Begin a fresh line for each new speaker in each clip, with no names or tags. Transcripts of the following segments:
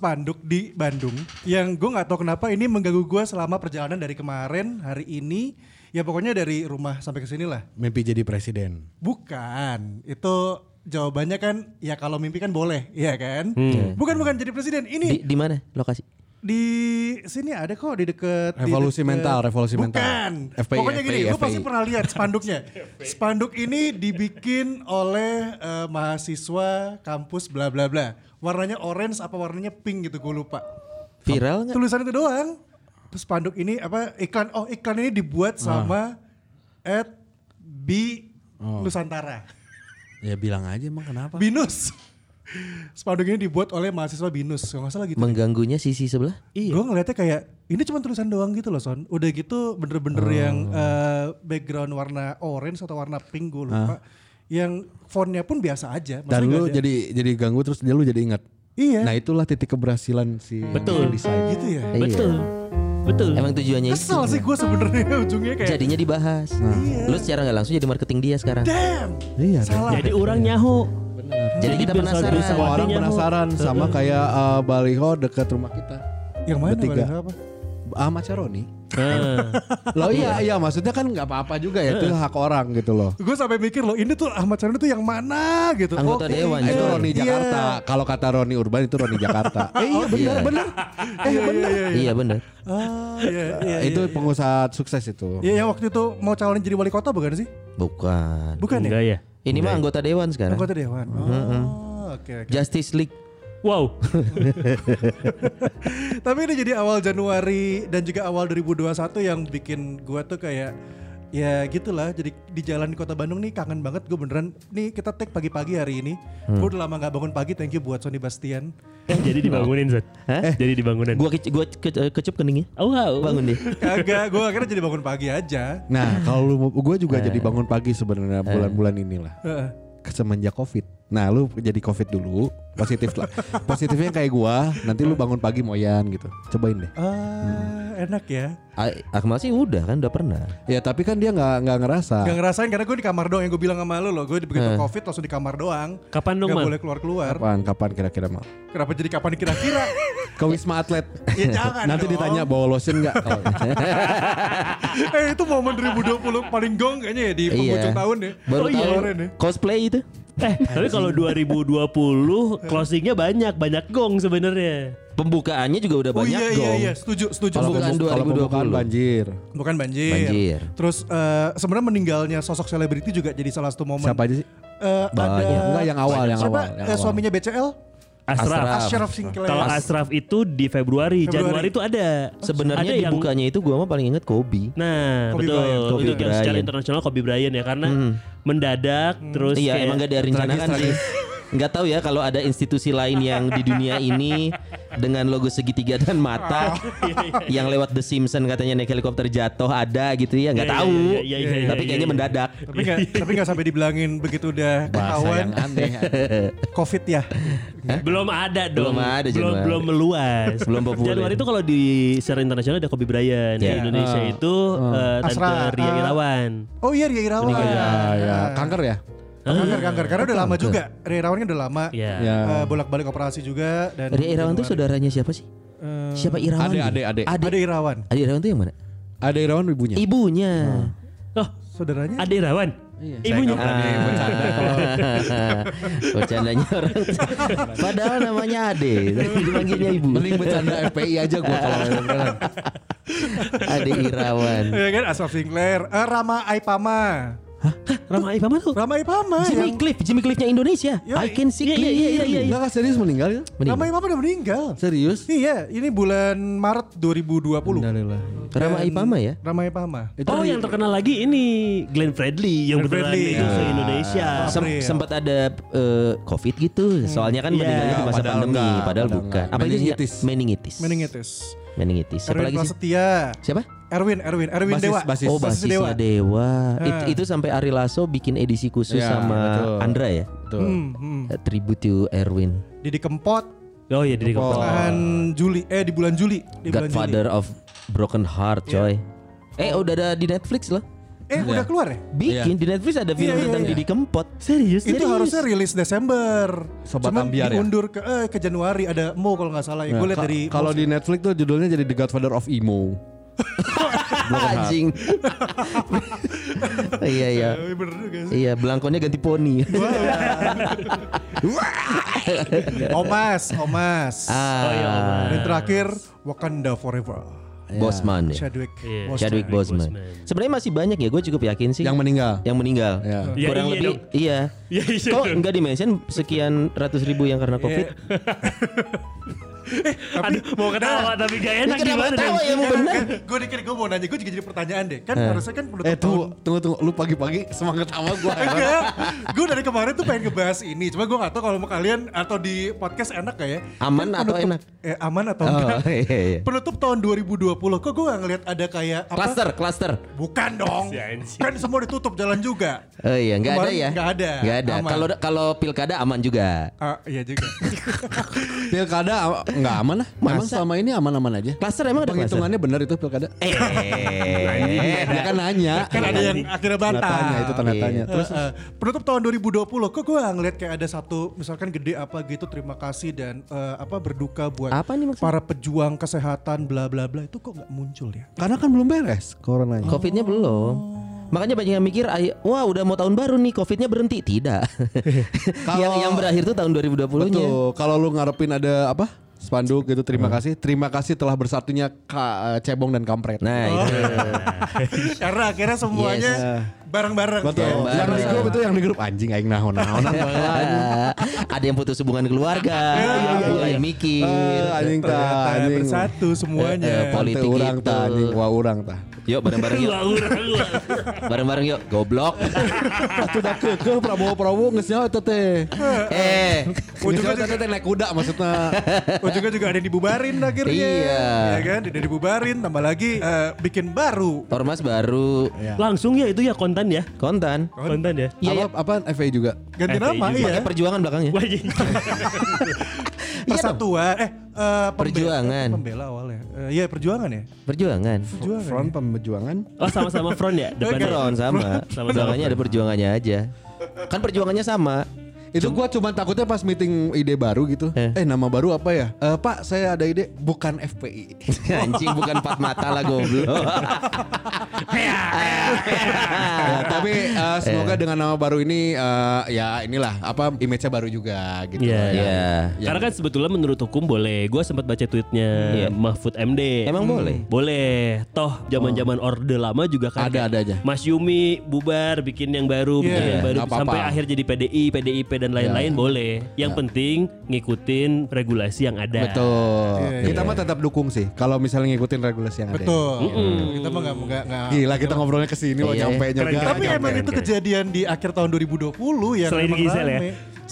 Spanduk di Bandung yang gue nggak tahu kenapa ini mengganggu gue selama perjalanan dari kemarin hari ini ya pokoknya dari rumah sampai ke sini lah.
Mimpi jadi presiden.
Bukan itu jawabannya kan ya kalau mimpi kan boleh ya kan.
Hmm.
Bukan bukan jadi presiden
Di,
ini
di mana lokasi?
Di sini ada kok di deket di
Revolusi
deket-
mental, revolusi mental.
Bukan.
FPI,
Pokoknya gini,
FPI,
lu pasti
FPI.
pernah lihat spanduknya. Spanduk ini dibikin oleh eh, mahasiswa kampus bla bla bla. Warnanya orange apa warnanya pink gitu gue lupa.
Viral nggak?
Tulisan itu doang. Terus spanduk ini apa iklan oh iklan ini dibuat sama at B Nusantara.
Ya bilang aja emang kenapa?
Binus. Spanduk ini dibuat oleh mahasiswa Binus. Kalau nggak salah gitu.
Mengganggunya sisi sebelah?
Gue ngeliatnya kayak ini cuma tulisan doang gitu loh Son. Udah gitu bener-bener yang eh, background warna orange atau warna pink gue lupa. Yang fontnya pun biasa aja. Maksudnya
Dan lu
ada-
jadi jadi ganggu terus dia lu jadi ingat.
Iya.
Nah itulah titik keberhasilan si
Betul.
desain.
gitu ya.
Iya.
Betul. Betul.
Emang tujuannya itu.
Kesel sih gue sebenarnya ujungnya kayak
Jadinya dibahas. Lu secara nggak langsung jadi marketing dia sekarang.
damn.
Iya.
Salah.
Jadi orang nyaho.
Jadi kita
biar
penasaran.
bisa
Semua orang penasaran sama kayak uh, baliho dekat rumah kita.
Yang mana
Bertiga.
Baliho apa?
Ahmad Syaroni.
Ah.
Loh iya iya maksudnya kan nggak apa-apa juga ya itu hak orang gitu loh.
Gue sampai mikir loh ini tuh Ahmad Syaroni tuh yang mana gitu.
Anggota
Oke,
dewan,
itu
Iya.
Roni Jakarta. Kalau kata Roni Urban itu Roni Jakarta. eh iya benar
Iya.
benar. Eh
Iya,
benar.
iya, iya.
Iya bener.
Ah, iya, iya,
itu
iya.
pengusaha sukses itu.
Iya yang waktu itu mau calonin jadi wali kota bukan sih?
Bukan.
Bukan ya?
Enggak ya?
Ini mah anggota dewan sekarang.
Anggota dewan. Oh, oke oke.
Justice League.
Wow.
Tapi ini jadi awal Januari dan juga awal 2021 yang bikin gua tuh kayak ya gitulah jadi di jalan di kota Bandung nih kangen banget gue beneran nih kita take pagi-pagi hari ini gue udah lama nggak bangun pagi thank you buat Sony Bastian
Eh, jadi dibangunin Zat.
Hah?
Jadi dibangunin.
Gua ke, gua ke, kecup keningnya.
Oh, wow.
Bangun deh.
kagak gue akhirnya jadi bangun pagi aja
Nah, kalau gue juga jadi bangun pagi sebenarnya bulan-bulan inilah.
Heeh.
Semenjak Covid. Nah, lu jadi Covid dulu, positif lah. Positifnya kayak gua, nanti lu bangun pagi moyan gitu. Cobain deh.
ah enak ya
Akmal sih udah kan udah pernah.
Ya, tapi kan dia nggak nggak ngerasa.
Gak ngerasain karena gue di kamar doang yang gue bilang sama lu loh gue begitu covid langsung di kamar doang
Kapan dong,
Gak
Man?
boleh keluar-keluar
Kapan kapan kira-kira mal?
Kenapa jadi kapan kira-kira
Ke Wisma Atlet.
Ya jangan
nanti
dong.
ditanya bawa lotion nggak? Oh.
Eh itu momen 2020 paling gong kayaknya ya di penghujung tahun ya
Baru
Oh, iya.
tahu
Kemarin ya.
cosplay itu.
Eh, tapi kalau 2020 closingnya banyak, banyak gong sebenarnya.
Pembukaannya juga udah
Oh
banyak
iya iya
gong.
iya setuju setuju
Kalau
Pembukaan
setuju.
pembukaan- kalau
2020.
pembukaan banjir.
Bukan banjir.
Banjir.
Terus eh, sebenarnya meninggalnya sosok selebriti juga jadi salah satu momen.
Siapa aja sih?
Eh, ada.
Enggak yang awal, yang
siapa?
awal, yang
Eh,
awal.
suaminya BCL?
Asraf.
Asraf.
Ashraf Sinclair.
Kalau Asraf itu di Februari,
Februari.
Januari itu ada.
Sebenarnya
ada yang
dibukanya itu gua mah paling inget Kobe.
Nah,
Kobe
betul.
Bryant.
Kobe
itu yang secara internasional Kobe Bryant ya karena mendadak terus
Iya,
kayak-
emang gak ada rencanakan sih. Nggak tahu ya kalau ada institusi lain yang di dunia ini dengan logo segitiga dan mata yang lewat The Simpsons katanya naik helikopter jatuh ada gitu ya nggak
Iya,
tahu.
iya, iya,
Tapi kayaknya mendadak.
Tapi nggak tapi nggak sampai dibilangin begitu udah ketahuan
yang aneh.
covid ya.
belum ada dong.
Belum ada
belum belum meluas.
Belum populer.
Januari itu kalau di secara internasional ada Kobe Bryant. Di. Indonesia
Ah.
itu eh, Tante
Asra-
Ria
ah.
Irawan.
Oh iya Ria Irawan.
Ya, ya. Kanker ya?
Kanker kanker karena udah lama juga. Ria Irawan kan udah lama.
Iya.
Ya.
Eh, bolak-balik operasi juga dan
Ria Irawan tuh saudaranya siapa sih?
Eh,
Siapa Irawan?
Ade, ade, ade.
Ade.
Ada Irawan.
Ade Irawan tuh yang mana?
Ada Irawan ibunya.
Ibunya.
Oh,
Saudaranya?
Ade Irawan. Ibunya.
Bercandanya orang. Padahal namanya Ade, tapi dipanggilnya ibu.
Mending bercanda FPI aja gua kalau.
Ade Irawan.
Ya kan Asaf Sinclair, Eh, Rama Aipama.
Rama Aipama tuh.
Rama Aipama
Jimmy
yang
Cliff, Jimmy Cliffnya Indonesia.
Ya,
I can see
iya, iya, iya, iya, iya.
Enggak kan serius meninggal ya?
Rama Aipama udah meninggal.
Serius?
Iya, ini bulan Maret 2020.
Innalillah.
Rama Ipama ya?
Rama Aipama.
Oh, yang terkenal lagi ini Glenn Fredly yang
Glenn
beneran
Fredly,
itu
ya.
se-Indonesia.
Sem-
April.
sempat ada eh, COVID gitu. Soalnya kan
Iya.
meninggalnya di masa
Padahal
pandemi,
enggak,
padahal
padahal
bukan.
enggak.
Apa itu?
Meningitis.
Meningitis.
Meningitis.
Meningitis. Siapa
Erwin
lagi sih?
Prasetya.
Siapa?
Erwin, Erwin, Erwin
Basis-
Dewa.
basis.
Oh basisnya Dewa. It- itu sampai Ari Lasso bikin edisi khusus
Ya,
sama
betul.
Andra ya.
Tuh.
Hmm, hmm.
Eh, Tribute to Erwin.
Didi Kempot,
Oh iya dari
Oh.
pertengahan Juli, eh di bulan Juli. Di bulan
Godfather of Broken Heart coy. Eh udah ada di Netflix loh.
Juli. Eh udah keluar ya?
Bikin di Netflix ada film
Iya, iya,
tentang
iya.
Didi Kempot.
Serius?
Itu harusnya rilis Desember.
Sobat
Cuman
Ambiar ya?
diundur ke eh, ke Januari ada Mo kalau nggak salah ya.
Nah,
Gue lihat dari
kalau di Netflix tuh judulnya jadi The Godfather of Emo.
Anjing. iya iya.
Bener juga sih.
Iya, belangkonya ganti poni.
Omas, Omas.
ah,
Oh iya, Omas.
Dan terakhir Wakanda Forever.
Bosman ya.
Chadwick.
Iya.
Boseman.
Chadwick. Boseman. Sebenarnya masih banyak ya, gue cukup yakin sih.
Yang meninggal.
yang meninggal.
Ya,
Kurang
iya
lebih
dong.
iya.
Iya, iya
Kok
dong.
enggak di-mention sekian ratus ribu yang karena Covid?
Aduh, mau ketawa tapi gak enak
Ini kenapa
gimana
ketawa
dong?
ya, mau bener?
Gue dikit gue mau nanya, gue juga jadi pertanyaan deh. Kan harusnya kan penutup
Eh
tahun.
tunggu, tunggu, tunggu. Lu pagi-pagi semangat sama gue.
Enggak, gue dari kemarin tuh pengen ngebahas ini. Cuma gue gak tahu kalau mau kalian atau di podcast enak gak ya.
Aman
Kan
atau
penutup-
enak?
Eh aman atau
Oh,
enggak?
iya, iya.
Penutup tahun 2020, kok gue gak ngeliat ada kayak apa?
Cluster, cluster.
Bukan dong. Kan semua ditutup jalan juga.
Oh iya, nggak ada ya?
nggak ada.
Nggak ada. Kalau kalau pilkada aman juga.
Ah, iya juga.
Pilkada am- nggak aman lah. Memang
Masa?
selama ini aman-aman aja.
Cluster emang ada?
Penghitungannya benar itu pilkada.
Eh,
Dia kan nanya.
kan ada yang akhirnya
Tanda
bantah.
tanya itu tanda tanya. Terus
Eh, eh, penutup tahun 2020 kok gue ngeliat kayak ada satu misalkan gede apa gitu terima kasih dan eh, apa berduka buat
Apa nih maksudnya?
para pejuang kesehatan bla bla bla itu kok nggak muncul ya?
karena kan belum beres coronanya.
Covidnya belum. Makanya banyak yang mikir, "Ay, wah udah mau tahun baru nih, Covidnya berhenti. Tidak. yang yang berakhir tuh tahun 2020-nya.
Betul. Kalau lu ngarepin ada apa? Spanduk gitu terima kasih. Terima kasih telah bersatunya Ka- Cebong dan Kampret.
Nah, itu.
Karena akhirnya semuanya bareng-bareng.
Betul.
ya.
Yang di grup itu yang di grup anjing aing naon-naon.
ada yang putus hubungan keluarga, mulai mikir.
Eh, anjing
Ternyata
anjing.
bersatu semuanya.
Eh, politik
Teu urang
itu.
tah anjing, wah urang tah.
Yuk bareng-bareng yuk. Bareng-bareng yuk. Goblok.
Atuh da keukeuh Prabowo-Prabowo geus nyawa eta teh.
eh,
nyawa eta teh naik kuda maksudnya.
Ujungnya juga ada yang dibubarin akhirnya.
Iya.
Ya kan, udah dibubarin tambah lagi eh, bikin baru.
Ormas baru
Langsung ya itu ya konten ya.
kontan.
Konten ya.
Iya,
Apa apa FA juga.
Ganti
FPI
nama
juga.
iya.
Pakai perjuangan belakangnya.
Wah, iya.
Persatuan eh eh, pembe-
Perjuangan.
Pembela awalnya. Eh, Iya, perjuangan ya.
Perjuangan.
Perjuangan.
Front
ya?
pembejuangan.
Oh sama-sama front ya depannya.
Front sama.
Sama-sama
Perjuangannya ada perjuangannya aja. Kan perjuangannya sama.
Itu gua cuma takutnya pas meeting ide baru gitu.
Eh.
Eh, nama baru apa ya? Eh, Pak, saya ada ide bukan FPI.
Anjing bukan empat mata lah goblok.
Ya, tapi eh, semoga dengan nama baru ini eh, ya inilah apa image-nya baru juga gitu.
Iya.
Ya.
Iya.
Karena kan sebetulnya menurut hukum boleh. Gue sempat baca tweetnya
Iya.
Mahfud MD.
Emang boleh?
Boleh. Toh zaman-zaman orde lama juga kan.
Ada, ada aja.
Mas Yumi bubar bikin yang baru, bikin
Iya,
yang baru sampai akhir jadi PDI, PDIP dan lain-lain boleh. Yang penting ngikutin regulasi yang ada.
Betul.
Iya,
kita mah tetap dukung sih kalau misalnya ngikutin regulasi yang ada.
Betul. Kita mah nggak nggak nggak.
Gila kita ngobrolnya ke sini loh
Iya.
nyampe
keren,
Tapi emang itu kejadian di akhir tahun 2020 yang
Selain Gisel ya?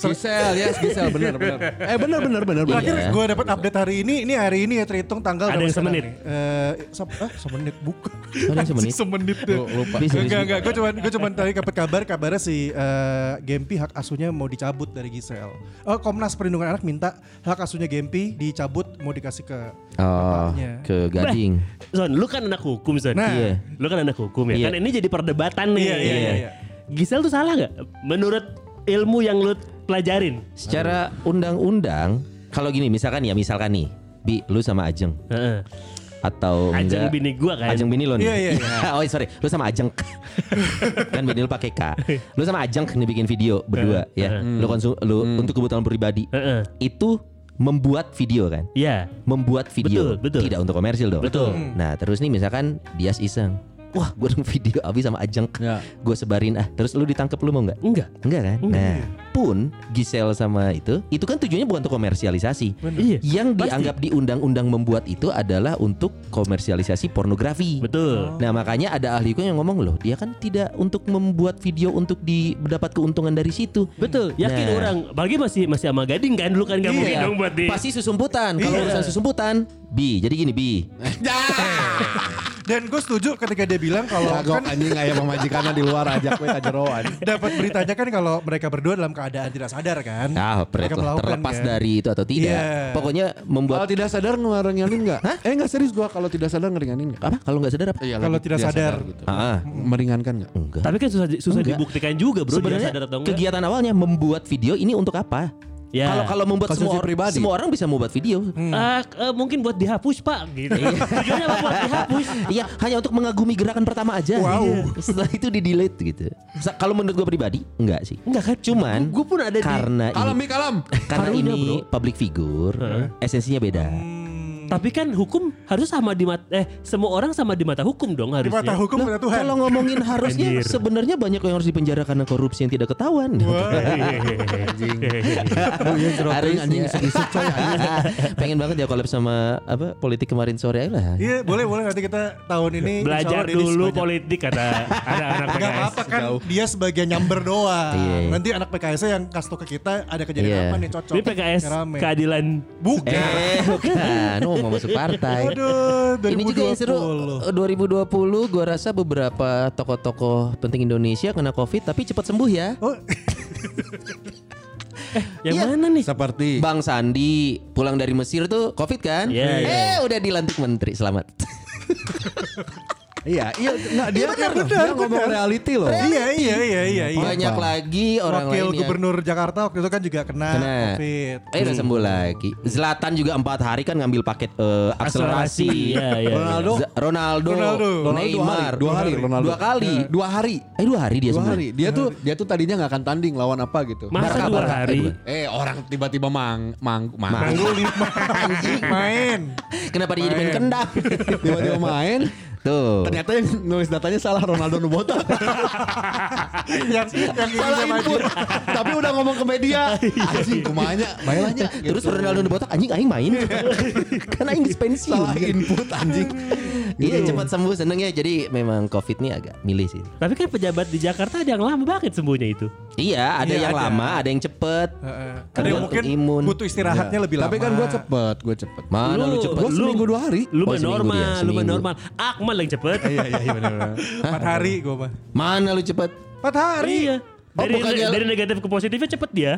Gisel, ya Gisel benar benar. Eh benar benar benar benar.
Terakhir
Iya.
gue dapat update hari ini, ini hari ini ya terhitung tanggal
Ada yang
sekarang
semenit?
nih? Eh, se- ah, semenit bukan.
Ada yang semenit?
semenit tuh.
lupa.
Bisa, bisa.
Enggak enggak, gue cuman gue cuman tadi dapat kabar kabarnya si eh, Gempi hak asuhnya mau dicabut dari Gisel. Oh, Komnas Perlindungan Anak minta hak asuhnya Gempi dicabut mau dikasih ke
Oh, ke Gading.
Son, lu kan anak hukum, Son.
Nah.
Iya.
Lu kan anak hukum ya.
Iya.
Kan ini jadi perdebatan nih.
Iya, iya, iya, iya.
Gisel tuh salah nggak? Menurut ilmu yang lu pelajarin.
Secara undang-undang, kalau gini misalkan ya, misalkan nih, Bi, lu sama Ajeng
Heeh.
atau
Ajeng
enggak?
bini gua kan.
Ajeng bini lo nih.
Iya, iya, iya.
oh sorry, lu sama Ajeng. kan bini lu pakai K. Lu sama Ajeng nih bikin video berdua ya. Lu konsum lu untuk kebutuhan pribadi.
Heeh.
Itu membuat video kan?
Iya.
Membuat video.
Betul, betul.
Tidak untuk komersil dong.
Betul.
Nah, terus nih misalkan Dias iseng. Wah, gue dong video Abi sama Ajeng.
Ya.
Gue sebarin ah. Terus lu ditangkap lu mau nggak?
Enggak.
Enggak kan? Nah, pun Gisel sama itu, itu kan tujuannya bukan untuk komersialisasi.
Iya.
Yang
Pasti.
dianggap di undang-undang membuat itu adalah untuk komersialisasi pornografi.
Betul.
Nah makanya ada ahli hukum yang ngomong loh, dia kan tidak untuk membuat video untuk mendapat keuntungan dari situ.
Betul. Yakin
Nah.
orang. Apalagi masih masih sama gading kan dulu kan nggak
Iya.
mungkin dong buat di.
Pasti susumputan. Kalau
Iya.
urusan susumputan, bi. Jadi gini bi.
Dan gue setuju ketika dia bilang kalau
Kagok
kan
anjing aya pemajikanna di luar ajak jero anjing.
dapat beritanya kan kalau mereka berdua dalam keadaan tidak sadar kan.
Ah,
Mereka
lah,
melakukan,
terlepas
kan.
dari itu atau tidak.
Iya.
Pokoknya
Kalau
membuat
tidak sadar ngeringanin enggak? Eh enggak serius gua kalau tidak sadar ngeringanin enggak?
apa? Kalau nggak sadar apa?
Iya,
Kalau tidak sadar.
gitu.
Ah,
Meringankan enggak?
enggak.
Tapi kan susah susah
Enggak.
dibuktikan juga bro
Sebenarnya
sadar atau enggak.
kegiatan awalnya membuat video ini untuk apa?
Ya.
Kalau kalau membuat
Konsumsi
semua
pribadi.
semua orang bisa membuat video.
Ah, eh, mungkin buat dihapus pak gitu. Tujuannya apa buat dihapus?
Iya, hanya untuk mengagumi gerakan pertama aja.
Wow.
Iya. Setelah itu di delete gitu. Kalau menurut gue pribadi, enggak sih.
Enggak kan?
Cuman
Gue pun ada di
karena
Kalam
ini
mi kalam.
karena ini
bro.
public figure, esensinya beda.
Tapi kan hukum harus sama di mata eh semua orang sama di mata hukum dong
Di
harusnya.
mata hukum ada Tuhan.
Kalau ngomongin harusnya sebenarnya banyak yang harus dipenjara karena korupsi yang tidak ketahuan.
anjing
Harusnya.
sedih coy
Pengen banget ya collab sama apa politik kemarin sore aja lah.
Iya boleh boleh nanti kita tahun ini
Belajar dulu politik kata ada anak
Gak
PKS.
apa-apa kan dia sebagai nyamber doang.
Iya, iya.
Nanti anak PKS yang kasih ke kita ada kejadian
Iya.
apa nih cocok.
Ini PKS keadilan
Bukan.
Eh, bukan. Mau masuk partai.
Aduh, 2020.
Ini juga yang seru eh, 2020 gua rasa beberapa tokoh-tokoh penting Indonesia kena Covid tapi cepat sembuh ya.
Oh,
yang
Iya.
mana nih?
Seperti
Bang Sandi pulang dari Mesir tuh Covid kan?
Iya, iya.
Eh, udah dilantik menteri. Selamat.
Iya, iya enggak dia
benar,
dia
benar,
ngomong
benar.
reality loh.
iya iya iya iya. iya.
Banyak lagi orang
Wakil
lain yang
Gubernur Jakarta waktu itu kan juga kena,
kena.
COVID.
Eh udah sembuh lagi. Zlatan juga empat hari kan ngambil paket eh, akselerasi.
Iya, iya.
Ronaldo.
Z- Ronaldo,
Ronaldo.
Neymar,
dua hari, Ronaldo.
dua kali.
Dua hari.
Eh dua hari dia
Dua
sembuh.
hari. Dia tuh dia tuh tadinya nggak akan tanding lawan apa gitu.
Masa
Barca,
dua
Barca.
hari?
Eh orang tiba-tiba mang mang mang.
Manggul lima main.
Kenapa dia jadi main kendang?
Tiba-tiba main.
Tuh.
Ternyata yang nulis datanya salah Ronaldo Nubota.
yang yang
salah input. Tapi udah ngomong ke media. Anjing kumanya, bailahnya.
Terus Ronaldo botak anjing aing main. kan aing geus pensiun.
salah input anjing.
Iya cepat sembuh seneng ya. Jadi memang Covid ini agak milih sih.
Tapi kan pejabat di Jakarta ada yang lama banget sembuhnya itu.
Iya, ada
Iya,
yang
ada.
lama, ada yang cepet.
Heeh. Ada
Ada
yang mungkin
imun.
butuh istirahatnya lebih lama.
Tapi kan gue cepet, gue cepet.
Mana lu, cepet?
Gua seminggu dua hari.
Lu
Oh,
mah
seminggu
normal,
dia,
lu normal. Akmal yang cepet.
Iya iya iya benar. Empat hari gue mah.
Mana lu cepet?
Empat hari.
Iya.
Oh,
Dari,
bukannya-
dari negatif ke positifnya cepet dia.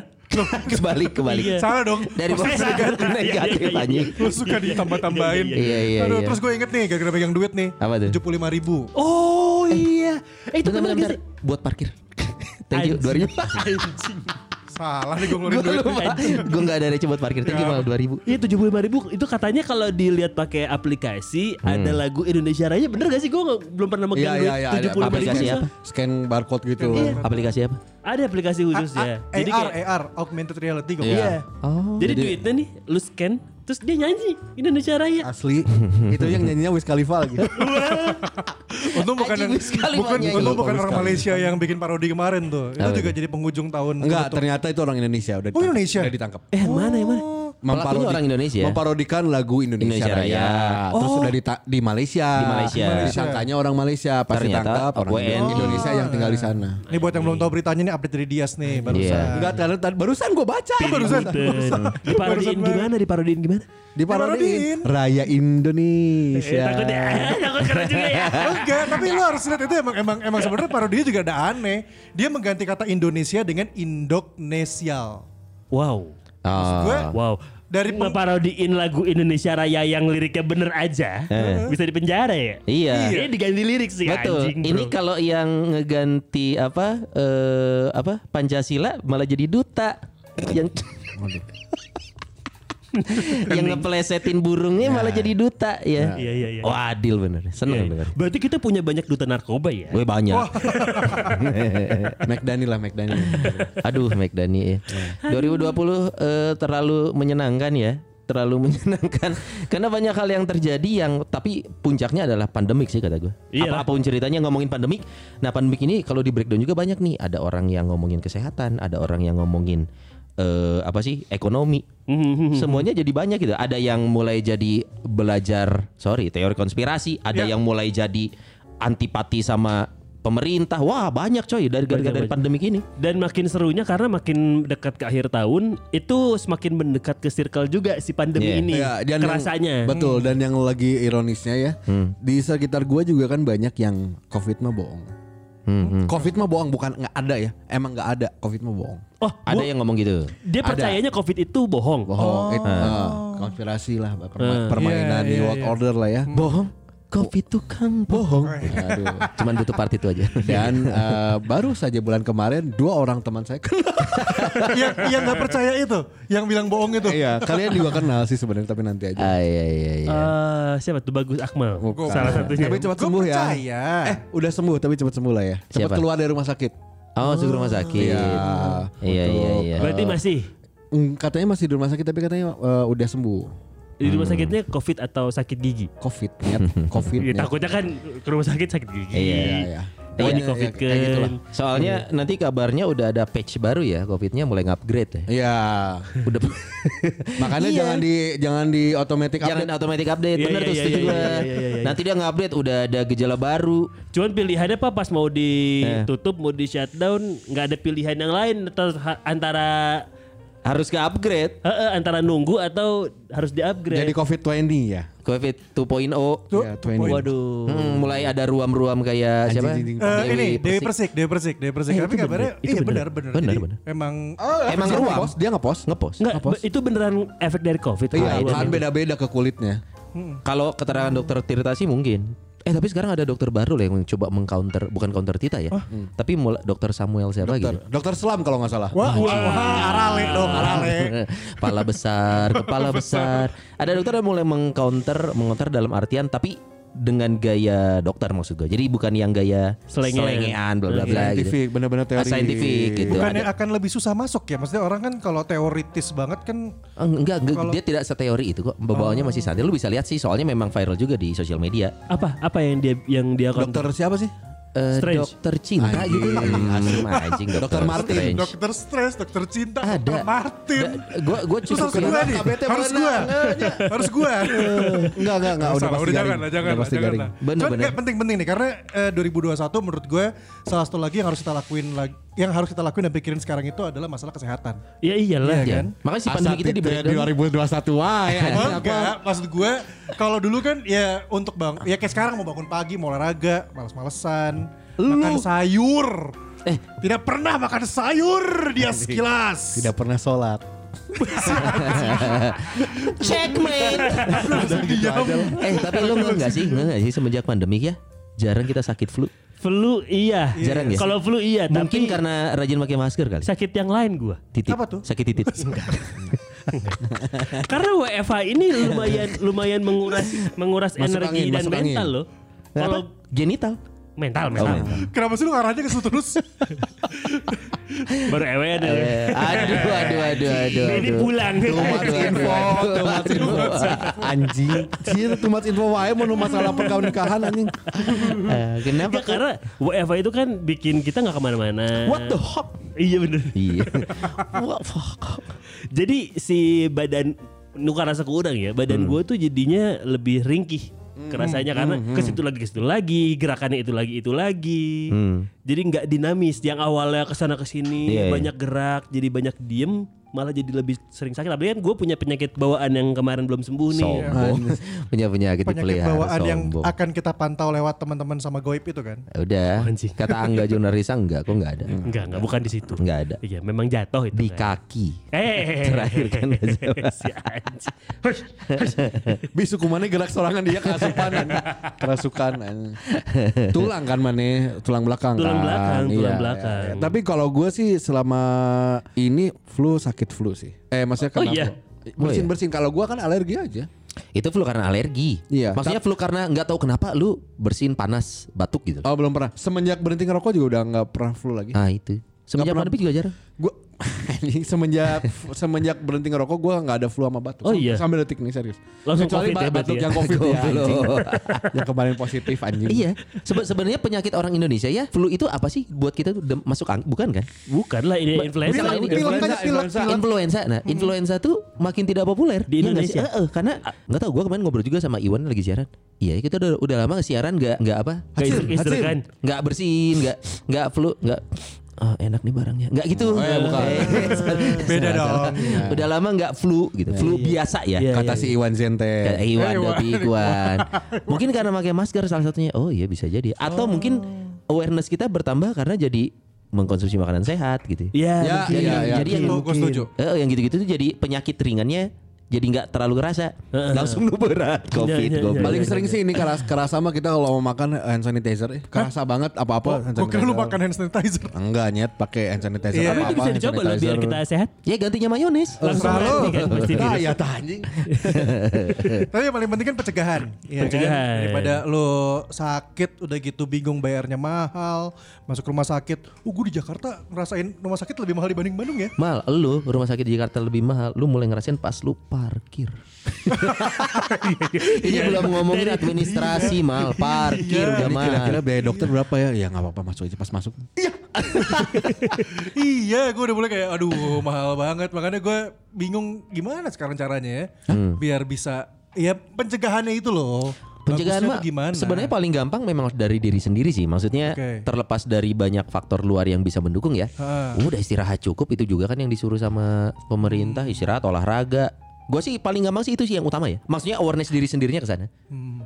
kebalik, kebalik.
Iya.
Salah dong.
Dari positif ke negatif
Iya, iya, iya.
anjing.
Lu suka ditambah-tambahin.
Iya, iya,
Aduh,
iya.
terus gue inget nih gara-gara pegang duit nih.
Apa tuh?
75 ribu.
Oh iya. Eh, itu gak
bentar. Buat parkir. Thank you,
Anjing.
2000.
Salah nih gue ngeluarin
Gue
duit.
lupa. Gue gak ada receh buat parkir. Thank you mal 2000.
Iya tujuh puluh ribu itu katanya kalau dilihat pakai aplikasi ada lagu Indonesia Raya bener gak sih gue belum pernah megang
Iya,
duit
iya, iya,
tujuh puluh ribu
aplikasi apa?
Scan barcode gitu.
Aplikasi apa?
ada aplikasi khususnya
A-
jadi
AR,
kayak
AR, augmented reality gue.
Iya.
Oh.
jadi, duitnya nih lu scan terus dia nyanyi Indonesia Raya
Asli. itu yang nyanyinya Wiz Khalifa lagi.
Untung bukan yang- bukan untung bukan orang. Malaysia yang bikin parodi kemarin tuh. Itu juga jadi penghujung tahun.
Enggak, ternyata itu orang Indonesia udah
Oh, Indonesia?
Udah ditangkap.
eh mana yang mana
Pelakunya orang Indonesia.
Memparodikan lagu Indonesia,
Indonesia
Raya.
Raya.
Terus udah di, di Malaysia.
Di Malaysia.
Disangkanya orang Malaysia, pas
Ternyata
ditangkap orang
WNI.
Indonesia yang tinggal di sana.
Ini buat yang belum tahu beritanya ini update dari Dias nih barusan.
Iya.
Enggak, tadi- barusan gue baca.
barusan.
Punten. diparodiin
Barusan
gimana diparodiin gimana
Diparodiin. Raya
eh,
Indonesia.
takut ya takut keren juga ya
Enggak, tapi lu harus lihat itu emang emang emang sebenarnya parodinya juga ada aneh. Dia mengganti kata Indonesia dengan Indonesial.
wow
Maksud gue
Ah.
wow
Dari peng-
ngeparodiin lagu Indonesia Raya yang liriknya bener aja bisa dipenjara ya
Iya.
Ini diganti lirik sih
Betul.
anjing
Ini kalau yang ngeganti apa eh apa Pancasila malah jadi duta. yang yang ngeplesetin burungnya malah jadi duta ya.
Iya, iya, iya.
Wah, adil bener. Seneng
Iya.
denger.
Berarti kita punya banyak duta narkoba ya?
Gue banyak.
McDani lah McDani.
Aduh, McDani ya. 2020 eh, terlalu menyenangkan ya. Terlalu menyenangkan karena banyak hal yang terjadi yang tapi puncaknya adalah pandemik sih kata gue.
Iyalah.
Apa pun ceritanya ngomongin pandemik. Nah, pandemik ini kalau di breakdown juga banyak nih. Ada orang yang ngomongin kesehatan, ada orang yang ngomongin eh, apa sih? ekonomi. Semuanya jadi banyak gitu. Ada yang mulai jadi belajar, sorry, teori konspirasi, ada yang mulai jadi antipati sama pemerintah. Wah, banyak coy dari gara-gara dari
Banyak,
pandemik ini.
Dan makin serunya karena makin dekat ke akhir tahun itu semakin mendekat ke circle juga si pandemi
Iya.
ini.
Ya, dan yang-
kerasanya.
betul dan yang lagi ironisnya ya di sekitar gua juga kan banyak yang covid mah bohong. Covid mah bohong bukan nggak ada ya. Emang nggak ada covid mah bohong.
Oh,
Ada
gua-
yang ngomong gitu.
dia percayanya COVID itu bohong.
Bohong. Itu, eh, konspirasi lah perma- permainan
Iya,
New
iya,
World
iya.
Order lah ya.
Bohong. Covid tukang bohong.
Aduh.
Cuman butuh part itu aja.
Dan eh, baru saja bulan kemarin dua orang teman saya kenal.
yang yang nggak percaya itu, yang bilang bohong itu.
Iya, kalian juga kenal sih sebenarnya tapi nanti aja.
Ah, iya iya iya.
Eh, siapa tuh Bagus Akmal?
Bukan.
Salah satunya.
Tapi cepat sembuh ya.
percaya.
Eh, udah sembuh tapi cepat sembuh lah ya. Cepat
Siapa?
keluar dari rumah sakit.
Oh, masuk rumah sakit.
Iya.
Iya iya iya.
Berarti masih
Mm, katanya masih di rumah sakit tapi katanya eh, udah sembuh.
Di rumah sakitnya COVID atau sakit gigi?
Covid nyet, Covid
Ya, takutnya kan ke rumah sakit sakit gigi.
Iya.
Iya, iya.
Oh,
Iya,
di COVID
kayak gitu lah.
Soalnya nanti kabarnya udah ada patch baru ya, Covidnya mulai nge-upgrade ya.
Iya.
Udah
Makanya
Iya.
jangan di jangan di automatic
jangan
update.
automatic update,
Iya,
bener
iya,
tuh
iya,
setuju
iya, iya, iya, iya, iya.
Nanti dia nge-update udah ada gejala baru.
Cuman pilihannya apa pas mau ditutup, mau di shutdown, nggak ada pilihan yang lain antara
Harus ke-upgrade.
eh, eh, antara nunggu atau harus di-upgrade.
Jadi Covid 20 ya.
Covid 2.0.
Ya, 20.
Waduh.
Hmm, mulai ada ruam-ruam kayak siapa?
Anjing, anjing,
Eh, ini Dewi Persik, Dewi Persik, Dewi Persik.
Eh,
Tapi
itu
kabarnya
bener, itu
iya
bener.
benar benar.
Benar,
Jadi
benar.
Emang
Emang
dia
ruam.
ngepost, dia ngepost.
Ngepost.
Enggak,
Ngepost.
itu beneran efek dari COVID.
Iya, kan beda-beda ke kulitnya.
Kalau keterangan dokter Tirta sih mungkin. Eh tapi sekarang ada dokter baru lah yang mencoba mengcounter bukan counter Tita ya. Tapi mulai dokter Samuel siapa
Dokter,
gitu.
dokter Selam kalau nggak salah.
wah, wah, wah, arale dong, arale.
kepala besar, kepala besar. Ada dokter yang mulai mengcounter, mengonter dalam artian tapi dengan gaya dokter maksud gue. Jadi bukan yang gaya
Selengean.
selengean bla bla bla gitu.
Saintifik, benar-benar teori.
Ah, Scientific gitu.
Bukannya
Ada-
akan lebih susah masuk ya? Maksudnya orang kan kalau teoritis banget kan
enggak, enggak
Kalau-
dia tidak seteori itu kok. Bawaannya masih santai. Lu bisa lihat sih soalnya memang viral juga di sosial media.
Apa apa yang dia yang dia
Dokter siapa sih?
Eh,
Strange.
dokter cinta gitu. Hmm, anjing
Dokter Martin.
Strange.
dokter stres, dokter cinta,
Ada.
dokter Martin.
Da- gua cukup
harus gua nih,
KBT
harus gua, harus gua.
Enggak, enggak, enggak. Udah pasti
jangan
garing.
lah, jangan
pasti
jangan.
Bener,
Cuman
bener.
kayak penting-penting nih karena eh, 2021 menurut gue salah satu lagi yang harus kita lakuin lagi yang harus kita lakuin dan pikirin sekarang itu adalah masalah kesehatan.
Ya iyalah.
Iya kan?
Makanya si pandemi kita di breakdown.
2021 wah ya.
Enggak, maksud gue kalau dulu kan ya untuk bang, ya kayak sekarang mau bangun pagi, mau olahraga, males-malesan, makan sayur.
Eh.
tidak pernah makan sayur dia sekilas.
Tidak pernah sholat.
Checkmate. eh tapi lu enggak sih? Enggak sih semenjak pandemi ya? Jarang kita sakit flu.
Flu iya.
Jarang ya?
Kalau flu iya,
Mungkin
tapi
karena rajin pakai masker kali.
sakit yang lain gua.
Titit.
Apa tuh?
Sakit titit.
Karena WFH ini lumayan lumayan menguras menguras
Masuk
energi
angin,
dan mental
angin.
loh.
Kalau genital.
Mental
Oh,
mental.
mental.
Kenapa sih lu ngarahnya ke situ terus?
Baru ewe ada.
Eh, aduh, aduh, aduh, aduh,
Ini
aduh.
pulang.
Too much info, too much info. Anjing. Too much info wae mau masalah pernikahan anjing.
Eh, kenapa?
Enggak, karena WFH itu kan bikin kita nggak ke mana-mana.
What the fuck?
Iya bener.
Iya.
What fuck?
Jadi si badan nuka rasa kurang ya, badan gua tuh jadinya lebih ringkih. Kerasanya karena ke situ lagi ke situ lagi, gerakannya itu lagi itu lagi. Jadi nggak dinamis. Yang awalnya ke sana ke sini
Iya,
banyak gerak, jadi banyak diem, malah jadi lebih sering sakit. Apalagi kan gue punya penyakit bawaan yang kemarin belum sembuh nih.
Sombong. Punya penyakit,
Penyakit bawaan yang
sombong.
akan kita pantau lewat teman-teman sama goib itu kan.
Udah.
Anjing.
Kata Angga Jurnalisa enggak, kok enggak ada.
Enggak, enggak bukan di situ.
Enggak ada.
Iya, memang jatuh itu.
Di
kan.
kaki.
Eh,
Terakhir kan
si anjing.
Bisu kumane gerak sorangan dia kerasukan kerasukan tulang kan mane tulang belakang
Tulang
kan
belakang, tulang
Iya.
belakang.
Eh, tapi kalau gue sih selama ini flu sakit flu sih eh maksudnya
Oh,
karena
iya?
bersin bersin kalau gue kan alergi aja
Itu flu karena alergi.
Iya.
Maksudnya flu karena nggak tahu kenapa lu bersin panas batuk gitu.
oh belum pernah semenjak berhenti ngerokok juga udah nggak pernah flu lagi
Nah itu. Semenjak pandemi juga jarang.
gue Anjing semenjak semenjak berhenti ngerokok gue nggak ada flu sama batuk.
Oh iya?
Sampai detik nih serius.
Langsung
Kecuali
COVID ya
batuk
ya?
yang covid ya. Anjing. yang kemarin positif anjing.
Iya, Sebe- sebenarnya penyakit orang Indonesia ya, flu itu apa sih buat kita tuh masuk ang- bukan kan?
Bukan lah ini influenza. Ini.
Influenza, influenza.
Influenza, nah influenza tuh makin tidak populer
Di
Iya sih?
Indonesia?
Eh, eh, karena ah, nggak tahu gue kemarin ngobrol juga sama Iwan lagi siaran. Iya kita udah udah lama siaran nggak nggak apa
kan.
nggak bersihin nggak nggak flu nggak oh, enak nih barangnya nggak gitu
Oh, iya, bukan.
Beda
Salah, salah.
dong.
udah lama nggak flu gitu flu biasa ya
Iya,
Kata si Iwan Zente.
Kayak Iwan
Iwan.
tapi Iwan. Mungkin karena pakai masker salah satunya. Oh iya bisa jadi. Atau mungkin awareness kita bertambah karena jadi mengkonsumsi makanan sehat gitu.
Iya,
Ya, iya, iya.
Jadi yang
Gue setuju.
Eh, yang gitu-gitu tuh jadi penyakit ringannya jadi nggak terlalu kerasa. Langsung lu berat COVID.
iya, iya.
goblok.
Paling sering sih ini keras kerasa sama kita kalau mau makan hand sanitizer eh. Kerasa banget apa-apa hand
Gue kira lu makan hand sanitizer.
Enggak nyet pakai hand sanitizer
Iya.
Tapi itu
apa-apa.
bisa
hand
dicoba loh biar
sanitizer.
kita sehat.
Ya gantinya mayones.
Langsung pasti
Nah,
virus.
ya anjing.
Tapi yang paling penting kan pencegahan. Iya
Pencegahan.
Kan? Daripada lo sakit udah gitu bingung bayarnya mahal, masuk rumah sakit. Uh gue di Jakarta ngerasain rumah sakit lebih mahal dibanding Bandung ya.
Mal, lu rumah sakit di Jakarta lebih mahal. Lu mulai ngerasain pas lu parkir. Ini belum ngomongin administrasi mal, parkir udah
Ini
mahal.
Kira-kira biaya dokter berapa ya? Ya nggak apa-apa masuk aja pas masuk.
iya, gue udah mulai kayak aduh mahal banget. Makanya gue bingung gimana sekarang caranya ya. Biar bisa ya pencegahannya itu loh.
Pencegahan mah
gimana?
sebenarnya paling gampang memang dari diri sendiri sih. Maksudnya
Oke.
terlepas dari banyak faktor luar yang bisa mendukung ya.
Ha.
Udah istirahat cukup itu juga kan yang disuruh sama pemerintah istirahat olahraga. Gue sih paling gampang sih itu sih yang utama ya. Maksudnya awareness diri sendirinya ke sana.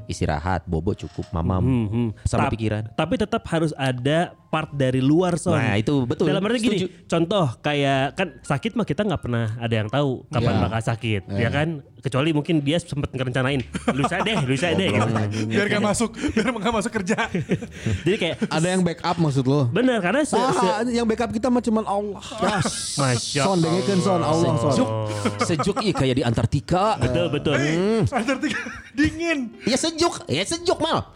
Istirahat, bobo cukup, mamam,
Hmm, hmm.
sama
Tap-
pikiran.
Tapi tetap harus ada part dari luar son.
Nah, itu betul.
Dalam arti gini,
Setuju.
contoh kayak kan sakit mah kita nggak pernah ada yang tahu kapan
Iya.
bakal sakit, ya kan? Kecuali mungkin dia sempat ngerencanain, lusa deh, lusa deh. gitu.
biar gak masuk, biar gak masuk kerja.
Jadi kayak
Ada yang backup maksud lo?
benar karena se, se-
Ah, yang backup kita mah cuman Allah.
Masya
Son dengekeun son Allah son.
Sejuk, sejuk iya kayak di Antartika.
betul betul.
Antartika dingin.
Ya sejuk, ya sejuk mal.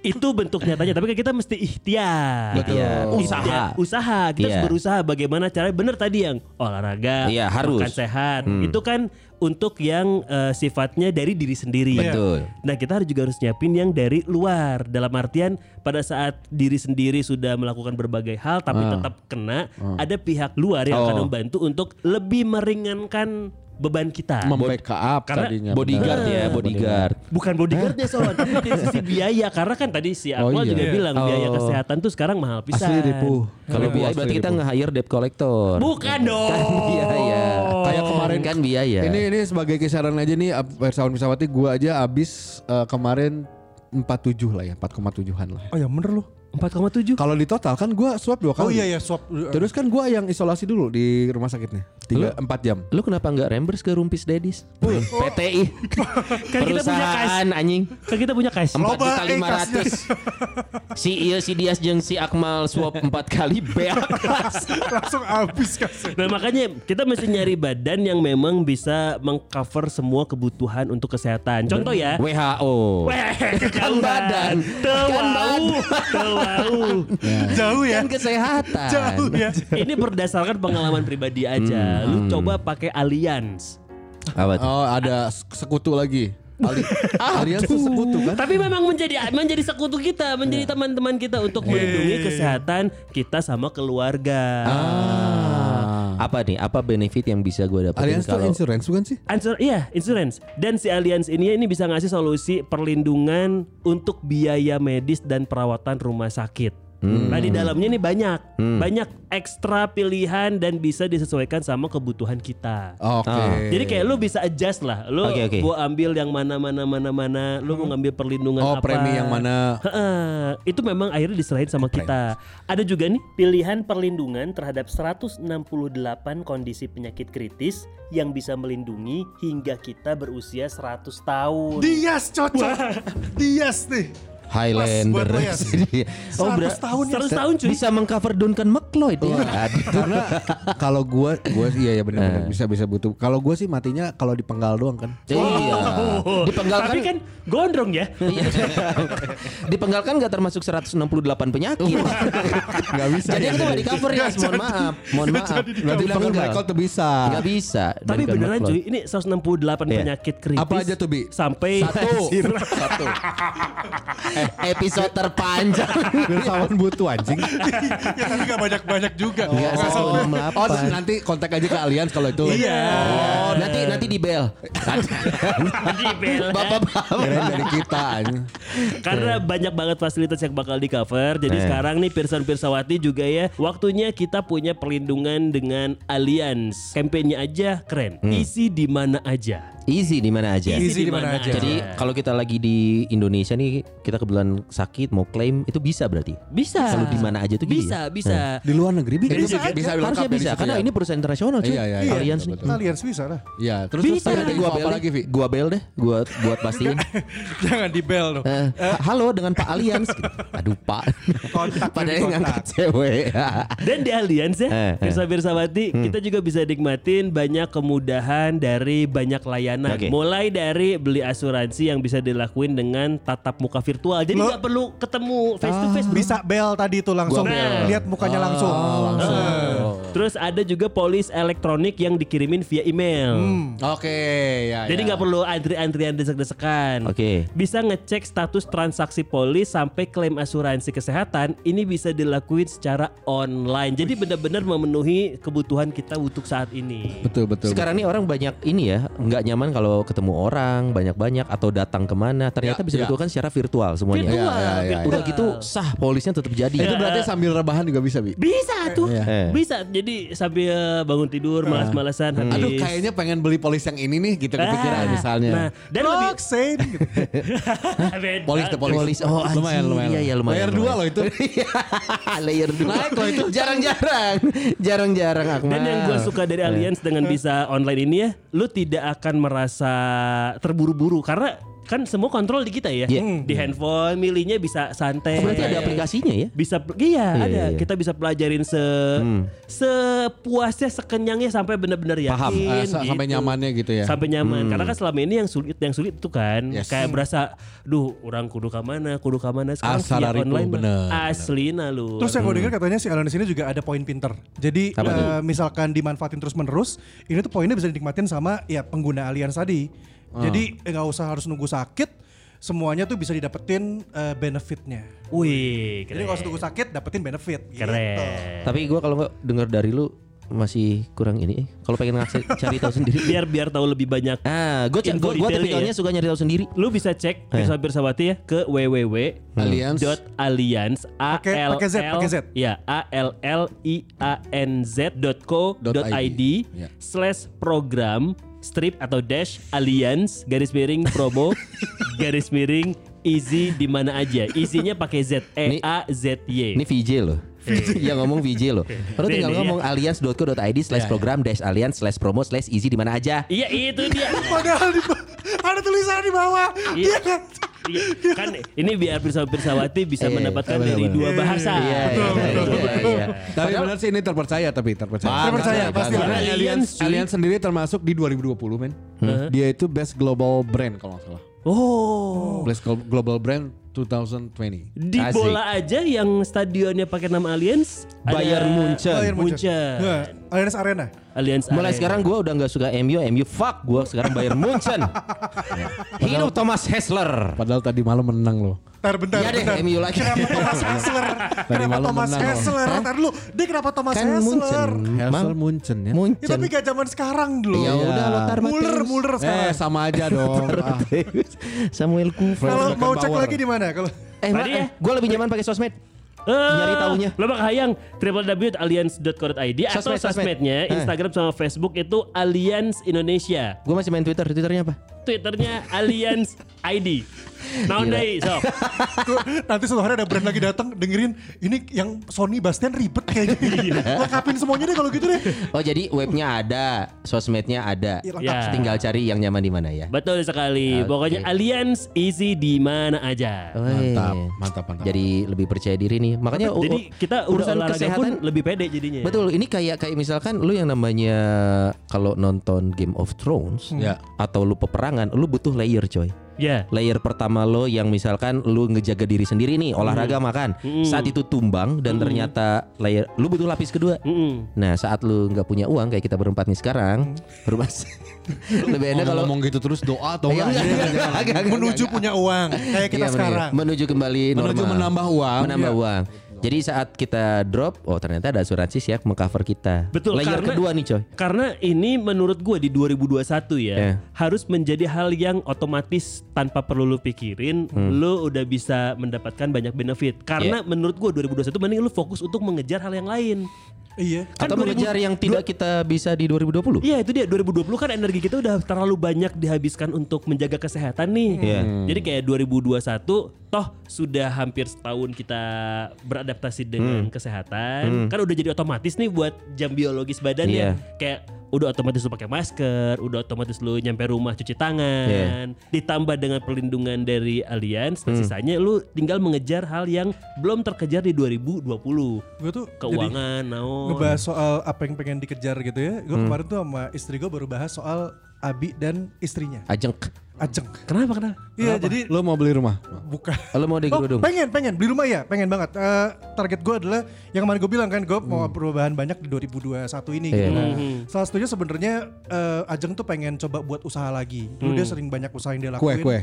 Itu bentuk nyatanya, tapi kan kita mesti ikhtiar.
Ikhtiar. Usaha.
Usaha. Kita harus
Iya.
berusaha bagaimana cara benar tadi yang olahraga,
Iya, harus.
makan sehat. Itu kan untuk yang eh, sifatnya dari diri sendiri.
Betul.
Nah kita harus juga harus nyiapin yang dari luar. Dalam artian pada saat diri sendiri sudah melakukan berbagai hal tapi tetap kena, ada pihak luar yang
Oh.
akan membantu untuk lebih meringankan beban kita.
Membackup
Karena
tadinya.
Bodyguard
benar.
ya, bodyguard.
Bukan bodyguardnya soal, tapi dari sisi biaya. Karena kan tadi si
Oh,
Akmal
iya.
juga bilang biaya
Oh.
kesehatan tuh sekarang mahal pisan.
Asli ribu.
Kalau
Ribu,
biaya
asli
berarti kita nge-hire debt collector.
Bukan dong.
Kan biaya.
Kayak kemarin
kan biaya.
Ini ini sebagai kisaran aja nih Persawan Pesawati gua aja abis eh, kemarin 47 lah ya, 4,7-an lah.
Oh ya bener lu.
4,7.
Kalau di total kan gua swab dua
Oh
kali.
iya ya swab.
Terus kan gua yang isolasi dulu di rumah sakitnya. 3 4 jam.
Lu kenapa nggak reimburse ke Rumpis Dedis? PTI.
Kan kita punya
Perusahaan anjing.
Kan kita punya cash.
Empat
Loba,
juta
eh,
lima ratus. Si iya si Dias jeung si Akmal swap empat kali beak.
Langsung habis kasih.
Nah makanya kita mesti nyari badan yang memang bisa mengcover semua kebutuhan untuk kesehatan. Contoh ya.
WHO.
Weh,
Kan badan. Kan
Tewau. Tewau.
Jauh ya.
Kan kesehatan.
Jauh ya.
Ini berdasarkan pengalaman pribadi aja. Lu coba pakai Allianz.
Apa tuh?
Oh, ada sekutu lagi. Ali Alias sekutu kan?
Tapi memang menjadi menjadi sekutu kita, menjadi teman-teman kita untuk melindungi kesehatan kita sama keluarga.
Ah. Apa nih? Apa benefit yang bisa gue dapetin
tuh
kalau
insurance bukan sih?
Ansur, iya, insurance. Dan si Allianz ini ini bisa ngasih solusi perlindungan untuk biaya medis dan perawatan rumah sakit. Nah di dalamnya ini banyak, banyak ekstra pilihan dan bisa disesuaikan sama kebutuhan kita.
Oke.
Ah.
Jadi kayak lu bisa adjust lah. Lu
Oke, oke.
gua ambil yang mana mana mana mana, lu mau ngambil perlindungan
Oh,
apa?
premi yang mana?
Heeh, itu memang akhirnya diserahin sama kita. Ada juga nih pilihan perlindungan terhadap 168 kondisi penyakit kritis yang bisa melindungi hingga kita berusia 100 tahun.
Dias cocok. Dias nih.
Highlander.
ya.
oh,
100
bra-
tahun ya.
100 tahun cuy.
bisa mengcover Duncan McLeod ya.
Karena kalau gua gua iya ya benar-benar bisa bisa butuh. Kalau gua sih matinya kalau dipenggal doang kan.
Iya. Dipenggal
Tapi kan gondrong ya.
Iya. Dipenggal kan nggak termasuk 168 penyakit.
Enggak bisa.
Jadi itu nggak di cover ya, mohon maaf. Mohon maaf.
Nanti
Dipenggal.
Michael tuh bisa.
Nggak bisa.
Tapi beneran cuy, ini 168
Iya.
penyakit kritis.
Apa aja tuh, Bi?
Sampai
Satu. Satu.
Episode terpanjang.
Filsawan butuh anjing.
ya tapi gak banyak-banyak juga.
Nggak
Nggak sampai.
168.
Oh, nanti kontak aja ke Allianz kalau itu.
Iya.
Oh, nanti nanti di bel.
di bel.
Bapak-bapak.
Kirain dari kita.
Karena banyak banget fasilitas yang bakal di cover. Jadi
Eh.
sekarang nih Pirsan Pirsawati juga ya, waktunya kita punya perlindungan dengan Allianz. Kampanye aja keren.
Hmm.
Isi di mana aja.
Easy di mana aja.
Easy di mana aja.
Jadi kalau kita lagi di Indonesia nih, kita kebetulan sakit mau klaim itu bisa berarti.
Bisa.
Kalau di mana aja tuh gini
Bisa,
ya?
bisa.
Di luar negeri bisa
Bisa
bisa, bisa
Harusnya
ya di
bisa karena
ya.
ini perusahaan internasional cuy.
Iya, iya, iya.
Allianz nih.
Betul,
Allianz bisa lah.
Iya, terus
Bisa.
terus ada
Gua bel
lagi, Vi?
gua bel deh, gua buat pastiin.
Jangan di bel dong.
Eh, halo dengan Pak Allianz. Aduh Pak.
Kontak,
Padahal yang ngangkat cewek.
Dan di Allianz ya,
Eh, eh.
Pirsa Pirsawati, kita juga bisa nikmatin banyak kemudahan dari banyak layanan.
Oke.
Mulai dari beli asuransi yang bisa dilakuin dengan tatap muka virtual. Jadi nggak perlu ketemu face to face. bro.
Bisa bel tadi tuh langsung
bel.
lihat mukanya langsung.
langsung.
Terus ada juga polis elektronik yang dikirimin via email.
Oke, ya.
Jadi
ya.
nggak perlu antri-antrian desek-desekan.
Oke.
Bisa ngecek status transaksi polis sampai klaim asuransi kesehatan. Ini bisa dilakuin secara online. Jadi benar-benar memenuhi kebutuhan kita untuk saat ini.
Betul, betul.
Sekarang nih orang banyak ini ya, nggak nyaman kalau ketemu orang banyak-banyak atau datang ke mana. Ternyata
Ya,
bisa
ya.
dilakukan secara virtual semuanya.
Virtual,
Ya, ya, ya,
Udah
virtual.
gitu sah polisnya tetap jadi.
Itu berarti sambil rebahan juga bisa, Bi.
Bisa tuh,
Iya.
Eh.
bisa. Jadi sambil bangun tidur, malas-malasan habis.
Aduh, kayaknya pengen beli polis yang ini nih, gitu kepikiran
Ah,
misalnya.
Nah, dan lebih
gitu.
Beda.
Polis the polis.
Polis, oh
lumayan,
anjing.
lumayan.
Iya, iya, lumayan,
Layer dua
lumayan.
loh itu.
Layer dua.
Naik loh itu.
Jarang-jarang. Jarang-jarang Akmal.
Dan yang gue suka dari Allianz dengan bisa online ini ya, lu tidak akan merasa terburu-buru karena kan semua kontrol di kita ya.
Iya.
Di handphone milihnya bisa santai.
Oh, berarti ada aplikasinya ya?
Bisa iya,
Iya,
ada.
iya, iya.
Kita bisa pelajarin se sepuasnya, sekenyangnya sampai benar-benar yakin
Paham.
Ah, sa- sampai nyamannya gitu ya.
Sampai nyaman. Karena kan selama ini yang sulit yang sulit itu kan
Yes.
kayak berasa duh, orang kudu ke mana, kudu ke mana sekarang
Asal
via online
bener,
asli nah lu.
Terus yang gue dengar katanya si Allianz ini juga ada poin pinter. Jadi eh, misalkan dimanfaatin terus menerus, ini tuh poinnya bisa dinikmatin sama ya pengguna tadi. Jadi eh, nggak usah harus nunggu sakit, semuanya tuh bisa didapetin eh, benefitnya.
Wih,
Jadi
keren.
nggak usah tunggu sakit, dapetin benefit. Gitu.
Keren.
Tapi gua kalau nggak dengar dari lu masih kurang ini. eh. Kalau pengen ngasih cari tahu sendiri.
biar biar tahu lebih banyak.
Ah, gue gue
detailnya
tipikalnya
ya.
suka nyari tahu sendiri.
Lu bisa cek Pirsa Pirsawati ya ke www
Allianz.
dot allianz a l L ya a l l i a n z dot co
Dot
ID.
Ya.
slash program strip atau dash allianz garis miring promo garis miring easy di mana aja isinya pakai z e a z y
Ini VJ loh. yang ngomong VJ loh. Lu tinggal ngomong alliance.co.id slash program dash alliance slash promo slash easy di mana aja.
iya itu dia
Padahal di, ada tulisan di bawah.
Iya.
Iya?
Iya, kan ini biar Pirsa Pirsawati bisa
Iya,
mendapatkan
benar,
dari
benar.
dua bahasa
Iya, iya, iya, iya.
Tapi benar sih ini terpercaya tapi terpercaya.
Terpercaya, pasti.
Karena
cuy.
Allianz sendiri termasuk di 2020 men. Dia itu best global brand kalau nggak salah.
Oh.
Best glo- global brand 2020.
Di
Asik.
bola aja yang stadionnya pakai nama Allianz
Bayern Munchen.
Bayern Munchen.
Munchen.
Nah, Allianz Arena.
Allianz
Mulai
Arena.
sekarang gue udah nggak suka MU, MU fuck gue sekarang Bayern Munchen. Hidup Thomas Hessler.
Padahal tadi malam menang loh.
Bentar, bentar,
Iya deh,
bentar.
MU lagi.
Kenapa Thomas Hessler? kenapa Thomas. Hessler? Ntar dulu, dia kenapa Thomas
Kan
Hessler?
Munchen. Mang-
Munchen ya.
Ya,
Munchen.
tapi gak zaman sekarang dulu.
Ya udah Lothar
Muller,
Matthäus.
Muller sekarang.
Eh sama aja dong. Ah,
Samuel Kufra.
Kalau mau cek lagi di mana? Kalau
Eh,
Tadi ya.
gue lebih nyaman pakai sosmed.
Eh,
Nyari taunya.
Lo bakal hayang www.allianz.co.id atau
Sosmed, sosmed.
sosmednya
Eh.
Instagram sama Facebook itu Allianz Indonesia.
Gue masih main Twitter. Twitternya apa?
Twitternya Alliance ID. Deui sok.
Tuh, nanti suatu hari ada brand lagi datang dengerin ini yang Sony Bastian ribet kayaknya. Lengkapin semuanya deh kalau gitu deh.
Oh jadi webnya ada, sosmednya ada.
Iya.
Ya.
Tinggal cari yang nyaman di mana ya.
Betul sekali.
Oke.
Pokoknya Alliance isi di mana aja.
Mantap, mantap, mantap.
Jadi lebih percaya diri nih. Makanya u-
Jadi kita
urusan kesehatan
pun lebih pede jadinya.
Betul, ini kayak kayak misalkan lu yang namanya kalau nonton Game of Thrones
Ya.
atau lu peperangan, lu butuh layer coy.
Ya.
Layer pertama lo yang misalkan lu ngejaga diri sendiri nih, olahraga makan. Saat itu tumbang dan ternyata layer lu butuh lapis kedua.
Mm-mm.
Nah, saat lu nggak punya uang kayak kita berempat nih sekarang, berubah lebih enak kalau
ngomong gitu terus doa atau enggak?
enggak, enggak,
jangan.
enggak, enggak,
Menuju punya uang kayak kita
Iya, bener.
sekarang.
menuju kembali
Menuju
normal.
menambah uang.
menambah
Iya.
uang. Jadi saat kita drop, oh ternyata ada asuransi siap mengcover kita.
Betul,
Layer
karena-
kedua nih coy.
Karena ini menurut gue di 2021 ya
Ya.
harus menjadi hal yang otomatis tanpa perlu lu pikirin,
Hmm.
lu udah bisa mendapatkan banyak benefit.
Ya.
Karena menurut gue 2021 mending lu fokus untuk mengejar hal yang lain.
Iya.
Kan
Atau
2000
mengejar yang tidak kita bisa di 2020.
Iya itu dia 2020 kan energi kita udah terlalu banyak dihabiskan untuk menjaga kesehatan nih.
Iya.
Jadi kayak 2021 toh sudah hampir setahun kita beradaptasi dengan
Hmm.
kesehatan. Kan udah jadi otomatis nih buat jam biologis badannya.
Iya.
Kayak udah otomatis lu pakai masker, udah otomatis lu nyampe rumah cuci tangan. Ditambah dengan perlindungan dari Allianz,
Hmm.
sisanya lu tinggal mengejar hal yang belum terkejar di 2020.
Gue tuh
Keuangan, naon.
ngebahas soal apa yang pengen dikejar gitu ya.
Hmm.
Gue kemarin tuh sama istri gue baru bahas soal Abi dan istrinya.
Ajeng.
Ajeng.
Kenapa kenapa?
Iya jadi
Lo mau beli rumah?
bukan.
Lo mau di
Oh,
kerudung?
pengen, pengen beli rumah ya, pengen banget. Eh, target gue adalah yang kemarin gue bilang kan, gue mau perubahan banyak di 2021 ini. Gitu.
Iya.
Nah, Salah satunya sebenarnya eh, Ajeng tuh pengen coba buat usaha lagi. Dulu dia sering banyak usaha yang dia lakuin.
Kue, kue.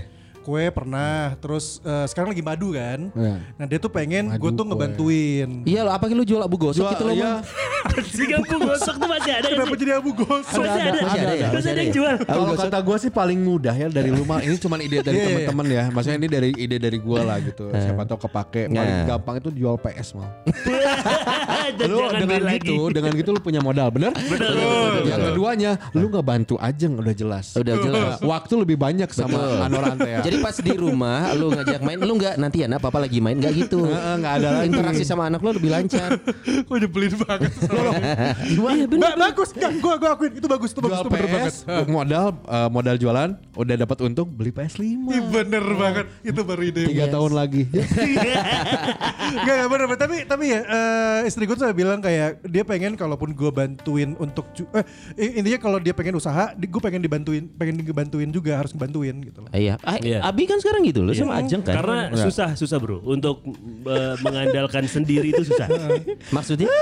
Kue pernah, terus eh, sekarang lagi madu kan.
Iya.
Nah dia tuh pengen gue tuh
kue.
ngebantuin.
Iya lo apa lu jual abu gosok
Jual-
gitu lo
iya.
Si gampang gosok tuh masih ada
Kenapa jadi abu gosok?
Masih ada,
Masih ada
ada
ada
yang
ya?
jual.
Abu
Kalau kata gue sih paling mudah ya dari rumah. Ini cuma ide dari
Iya, iya.
teman-teman ya. Maksudnya ini dari ide dari gue lah gitu. Siapa tahu kepake. Paling gampang itu jual PS mal. Lu dengan gitu, dengan gitu lu punya modal, bener?
Betul,
betul, Yang keduanya, lu nggak bantu Ajeng udah jelas.
Udah jelas.
Waktu lebih banyak sama. Anorante ya.
Jadi pas di rumah lu ngajak main, lu nggak nanti ya nak papa lagi main nggak gitu.
Heeh, nggak ada lagi.
Interaksi sama anak lu lebih lancar.
Gue nyebelin banget.
Iya
Ba- bagus, gue gue akuin itu bagus, itu bagus, itu bener banget.
Modal eh, modal jualan, udah dapat untung, beli PS 5
Ih, bener banget, itu baru ide.
Tiga tahun lagi.
Gak, gak bener, bener. tapi tapi ya eh, istri gue tuh bilang kayak dia pengen kalaupun gue bantuin untuk eh intinya kalau dia pengen usaha, gue pengen dibantuin, pengen dibantuin juga harus ngebantuin gitu loh.
Iya.
Iya.
Abi kan sekarang gitu loh sama Ajeng kan.
Karena susah susah bro untuk mengandalkan sendiri itu susah.
maksudnya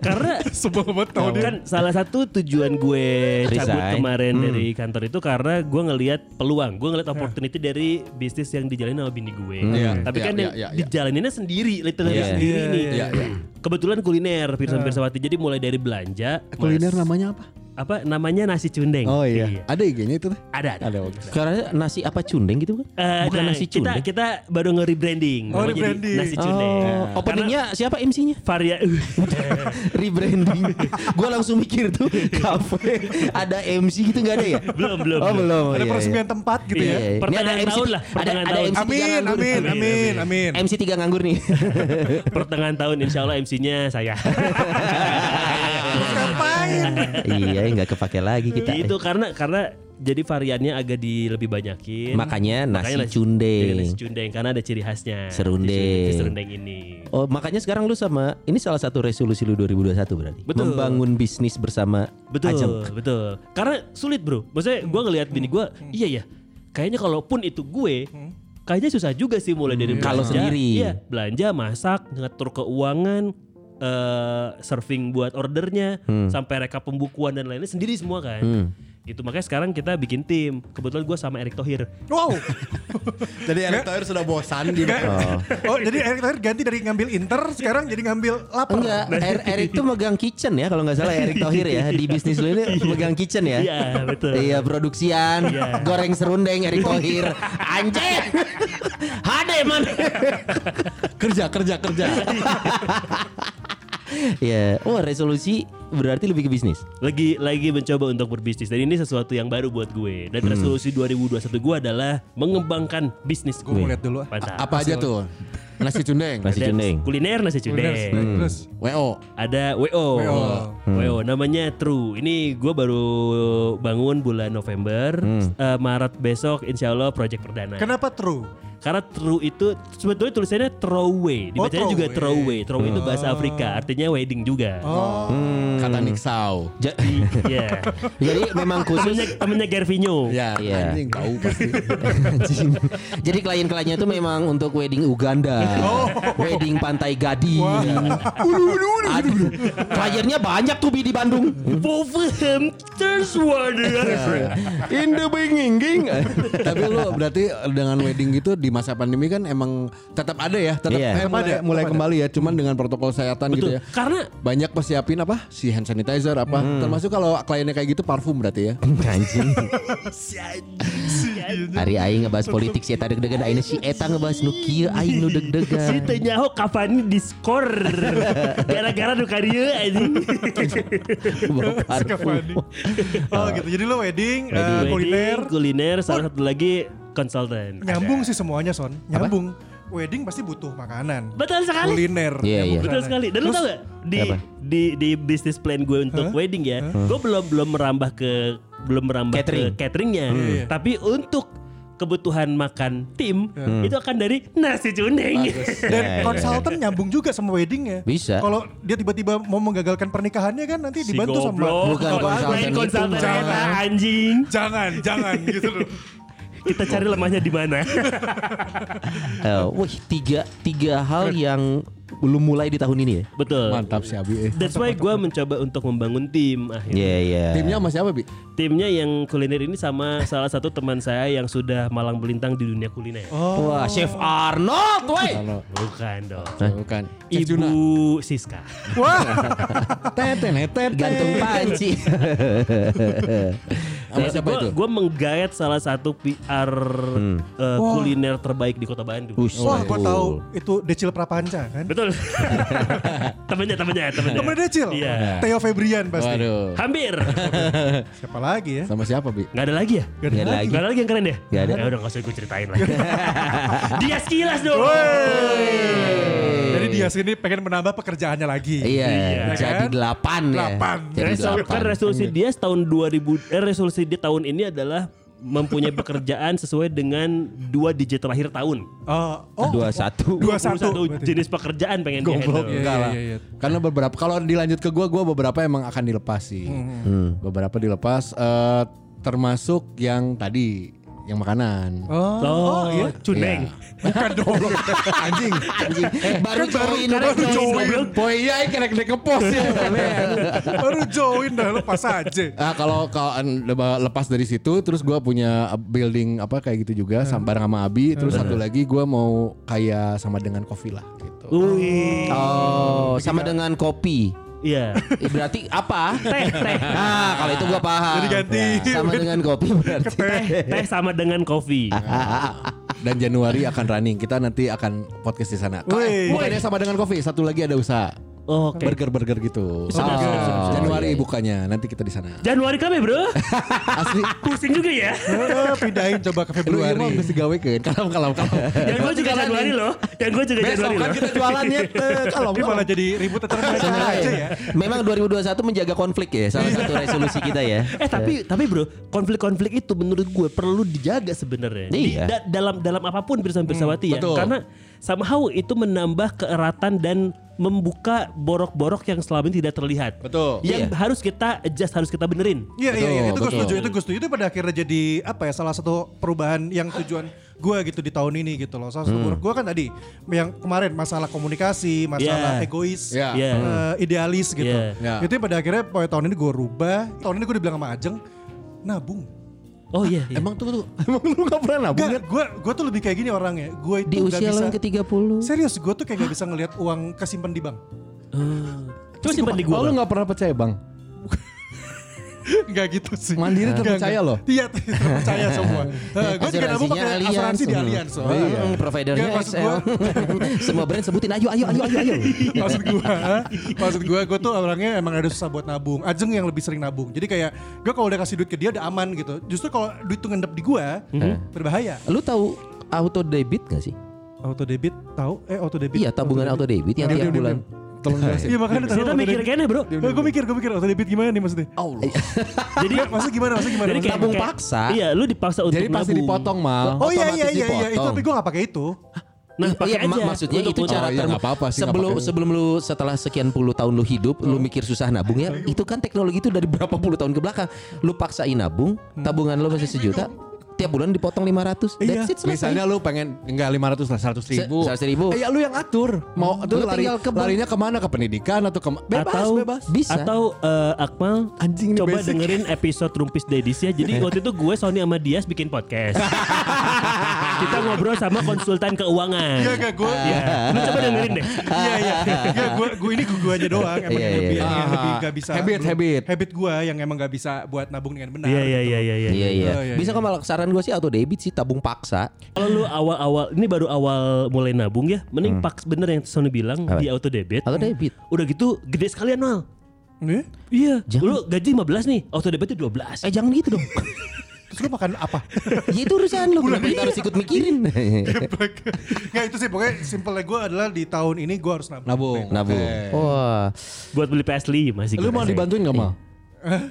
Karena
Sebel banget dia.
kan salah satu tujuan gue cabut
Resign.
kemarin dari kantor itu karena gue ngelihat peluang, gue ngelihat opportunity dari bisnis yang dijalani sama bini gue.
Iya,
Tapi
iya,
kan
iya,
yang
iya, iya.
dijalaninnya sendiri, literally
Iya.
sendiri
Iya,
nih.
iya,
iya, iya.
Kebetulan kuliner Pirsan Pirsawati. Jadi mulai dari belanja,
Kuliner
mas-
namanya apa?
Apa namanya nasi cundeng.
Oh iya. Ada IG-nya itu?
Ada ada.
Ada bagus.
karena nasi apa cundeng gitu kan?
Eh,
Bukan
nah,
nasi
kita
cundeng.
kita baru nge-rebranding.
Oh, rebranding.
Nasi cundeng.
Oh, openingnya siapa MC-nya?
Varia
Rebranding. Gua langsung mikir tuh kafe ada MC gitu nggak ada ya?
belum belum.
Oh belum.
Ada
iya,
peresmian tempat gitu
Iya.
ya.
Iya. Ini
Pertengahan
ada MC
tahun lah,
Ada
pertengahan
ada
tahun.
MC
Amin, amin,
Amin,
amin,
amin.
amin.
MC tiga nganggur nih.
Pertengahan tahun insya Allah MC-nya saya.
Iya, nggak kepake lagi kita.
itu karena karena jadi variannya agak di lebih banyakin.
Makanya nasi
Makanya
cundeng.
nasi cundeng karena ada ciri khasnya.
Serundeng.
Si si serundeng ini.
Oh, makanya sekarang lu sama ini salah satu resolusi lu 2021 berarti.
Betul.
Membangun bisnis bersama
Betul,
Ajeng.
betul. Karena sulit, Bro. Maksudnya gua ngelihat bini gua, iya ya. Kayaknya kalaupun itu gue, kayaknya susah juga sih mulai dari
Kalau
belanja.
sendiri.
Iya, belanja, masak, ngatur keuangan, eh serving buat ordernya, sampai reka pembukuan dan lainnya sendiri semua kan.
Hmm.
Itu makanya sekarang kita bikin tim. Kebetulan gua sama Erick Thohir.
Wow.
Jadi Erick Thohir sudah bosan di
Oh, jadi Erick Thohir ganti dari ngambil Inter sekarang jadi ngambil lapar.
Enggak, Er- Erik tuh megang kitchen ya kalau nggak salah Erik Thohir ya di bisnis lu ini megang kitchen ya.
Iya, betul.
Iya produksian,
Iya.
goreng serundeng Erik Thohir. Anjir. Hade man.
kerja kerja kerja.
ya. Oh, resolusi berarti lebih ke bisnis.
lagi lagi mencoba untuk berbisnis dan ini sesuatu yang baru buat gue dan
Hmm.
resolusi 2021 gue adalah mengembangkan bisnis
Gue mau lihat dulu.
Mantap.
Apa aja tuh? Nasi cundeng.
Nasi cundeng.
kuliner nasi cundeng
Terus
WO.
ada WO
WO.
WO namanya True ini gue baru bangun bulan November Eh, Maret besok insya Allah project perdana
kenapa true?
karena True itu sebetulnya tulisannya Throwaway dibacanya
Oh,
juga
throwaway.
Throwaway Throwaway itu bahasa Afrika artinya wedding juga
Oh,
Kata Nick Sau.
Ja-
Iya
Jadi memang khusus
temennya temennya Gervinho
Ya,
Iya.
anjing tahu pasti.
Anjing. Jadi klien-kliennya itu memang untuk wedding Uganda, wedding Pantai Gading. Aduh, kliennya banyak tuh Bi di Bandung.
Wolverhampton Wanderers
In the binging
Tapi lu berarti dengan wedding gitu di masa pandemi kan emang tetap ada ya, tetap
Iya.
eh, mulai, mulai kembali ya, cuman dengan protokol kesehatan gitu ya.
karena
Banyak persiapin apa? Si hand sanitizer apa? Termasuk kalau kliennya kayak gitu parfum berarti ya.
Anjing. Hari aing ngebahas politik si eta deg-degan aing si eta ngebahas nu kieu aing nu
si
deg-degan.
tenyaho kapan di skor gara-gara anjing
Bau parfum.
Cavani. Oh gitu. Jadi lo wedding,
Wedding,
kuliner,
kuliner salah satu lagi konsultan
nyambung sih semuanya son. Nyambung. Wedding pasti butuh makanan.
betul sekali
Kuliner.
Iya,
nyambung
iya.
Betul sekali. Dan lu tau gak di
Apa?
di di bisnis plan gue untuk wedding ya, gue belum belum merambah ke belum merambah
Catering.
ke cateringnya,
Iya.
tapi untuk kebutuhan makan tim itu akan dari nasi cundeng.
Dan
Ya, ya,
konsultan nyambung juga sama weddingnya.
Bisa.
Kalau dia tiba-tiba mau menggagalkan pernikahannya kan nanti
Si
dibantu sama
goblok.
Bukan konsultan
lain
itu,
konsultan
jangan. jangan, jangan gitu loh.
Kita cari lemahnya di mana.
Eh, wih, tiga tiga hal yang belum mulai di tahun ini ya.
Betul.
Mantap si Abi. eh.
That's why gue mencoba untuk membangun tim akhirnya.
Iya, iya.
Timnya sama siapa, Bi?
Timnya yang kuliner ini sama salah satu teman saya yang sudah malang melintang di dunia kuliner.
Wah, Chef Arnold, woi.
Bukan dong.
bukan. Chef
Ibu. Siska.
Tete, tete,
Gantung panci.
Sama siapa itu?
Gue menggayat salah satu PR eh, kuliner terbaik di kota Bandung.
Buset.
Wah, gue tahu itu Decil Prapanca kan.
Betul. temennya, temennya, temennya.
Temen Decil.
Iya.
Theo Febrian pasti.
Waduh.
Hampir.
Siapa lagi ya?
Sama siapa, Bi?
Gak ada lagi ya?
Gak
ada lagi.
Gak ada lagi yang keren ya?
Nggak ada.
Ya udah gak usah gue ceritain lagi. Dia sekilas dong.
Jadi dia sini pengen menambah pekerjaannya lagi.
Iya,
Iya
jadi
kan?
delapan ya.
Delapan.
Jadi
Resol-
delapan.
kan resolusi dia tahun 2000 eh, resolusi dia tahun ini adalah mempunyai pekerjaan sesuai dengan dua digit terakhir tahun.
Oh, oh,
Dua satu.
dua satu.
21 jenis pekerjaan pengen dia
enggak
Iya,
lah.
iya, iya.
Karena beberapa kalau dilanjut ke gua, gua beberapa emang akan dilepas sih.
Hmm.
Beberapa dilepas eh, termasuk yang tadi yang makanan.
Oh,
Oh,
iya.
cundeng.
Bukan dong. Anjing.
Anjing, baru join
baru
udah
join.
Poe iya ini kena kena ke pos ya.
Baru join dah lepas aja.
Ah kalau kalau lepas dari situ terus gua punya building apa kayak gitu juga sama bareng sama Abi terus satu lagi gua mau kayak sama dengan kopi lah gitu.
Oh, sama dengan kopi.
Iya.
Eh, Berarti apa?
Teh, teh.
Ah, kalau itu gua paham.
Jadi ganti.
Ya, sama dengan kopi berarti.
Teh, teh sama dengan kopi.
Dan Januari akan running. Kita nanti akan podcast di sana. Kok, eh, bukannya sama dengan kopi, satu lagi ada usaha.
Oke.
Burger-burger gitu.
Sudah, sudah, sudah, sudah.
Januari bukanya, nanti kita di sana.
Januari kami bro.
Asli.
Pusing juga ya.
Eh, pindahin coba ke
Lu mau
Februari.
mesti gawe kan? Kalau kalau kalau.
Yang gue juga Januari loh. Yang gue juga
Besok
Januari
kan
loh.
kita jualannya kalau
Ini malah jadi ribut mereka aja ya.
Memang 2021 menjaga konflik ya, salah satu resolusi kita ya.
Eh tapi tapi bro konflik-konflik itu menurut gue perlu dijaga sebenarnya Di-
Iya.
da- dalam dalam apa pun bersama bersawati ya
betul.
karena somehow itu menambah keeratan dan membuka borok-borok yang selama ini tidak terlihat
Betul.
yang
Iya.
harus kita adjust harus kita benerin
Iya iya iya itu gue setuju itu gue setuju itu pada akhirnya jadi apa ya salah satu perubahan yang tujuan gue gitu di tahun ini gitu loh. Salah satu
Hmm.
gue kan tadi yang kemarin masalah komunikasi, masalah
Iya.
egois,
Iya.
Iya.
eh, idealis gitu.
Iya.
Iya.
Itu pada akhirnya pokoknya tahun ini gue rubah. Tahun ini gue dibilang sama Ajeng nabung.
Oh iya, iya.
Emang tuh, tuh emang lu gak pernah nabung kan?
gue gue tuh lebih kayak gini orangnya. Gue itu
Di usia lo yang ke-30.
Serius, gue tuh kayak gak bisa ngelihat uang kesimpan di bank.
coba simpan di
Oh, lu
gue
gak pernah percaya bang?
Enggak gitu sih.
Mandiri terpercaya
enggak.
loh.
Iya, terpercaya semua. gue juga nabung pakai asuransi di. Allianz.
Oh,
soalnya.
iya.
Hmm, providernya
Nggak, maksud
XL.
gua-
Semua brand sebutin ayo ayo ayo ayo ayo.
maksud gue maksud gue gue tuh orangnya emang ada susah buat nabung ajeng yang lebih sering nabung jadi kayak gue kalau udah kasih duit ke dia udah aman gitu justru kalau duit tuh ngendap di gue berbahaya
Lu tahu auto debit gak sih?
auto debit tahu eh auto debit
Iya, tabungan auto debit yang
Diam,
tiap
diam,
bulan.
diam.
Tolong jelasin.
iya makanya
Kita
auto
mikir kayaknya bro.
Gue mikir, gue mikir auto debit gimana nih maksudnya?
Allah.
Jadi
Maksudnya gimana? Maksudnya gimana?
jadi
Maksudnya
Tabung
kayak-
paksa.
Iya, lu dipaksa untuk
Jadi pasti dipotong mal.
Oh iya iya iya iya itu tapi gue gak pakai itu.
Nah,
Iya,
pakai aja.
maksudnya itu
potong.
cara
Oh, iya, apa-apa sih,
sebelum
pakai.
sebelum lu setelah sekian puluh tahun lu hidup, lu mikir susah nabung ya, itu kan teknologi itu dari berapa puluh tahun ke belakang. Lu paksain nabung, tabungan lu masih sejuta, tiap bulan dipotong 500.
Iya.
That's it selesai.
Misalnya lu pengen enggak 500 lah 100 ribu.
Se- 100 ribu.
Eh, ya lu yang atur. Mau tuh
Lu
lari,
tinggal ke bank.
larinya ke mana ke pendidikan atau ke bebas
atau
bebas.
Bisa.
atau eh, Akmal
Anjing
coba
basic.
dengerin episode Rumpis Dedis ya. Jadi waktu itu gue Sony sama Dias bikin podcast. Kita ngobrol sama konsultan keuangan.
Iya gak gue.
Ya, lu coba dengerin deh.
Iya iya. Iya gue gue ini gue aja doang emang
Iya,
yang lebih
iya,
yang
iya.
lebih gak bisa.
Habit, habit.
Habit gue yang emang gak bisa buat nabung dengan benar.
Iya iya
gitu.
iya iya iya.
Iya iya.
Oh, iya,
Bisa
iya.
kok malah saran gue sih auto debit sih tabung paksa.
Kalau lu awal-awal ini baru awal mulai nabung ya, mending paks bener yang Sony bilang
Apa?
di auto debit.
Auto debit.
Udah gitu gede sekalian mal. Iya.
Jangan.
Lu gaji 15 nih, auto debitnya 12.
Eh jangan gitu dong.
Terus lu makan apa?
ya itu urusan lu. Kenapa kita harus ikut mikirin?
Nggak itu sih pokoknya simpelnya gue adalah di tahun ini gue harus nabung.
Nabung.
Nabung. Wah.
Buat beli PS5 masih
Lu mau dibantuin gak mal?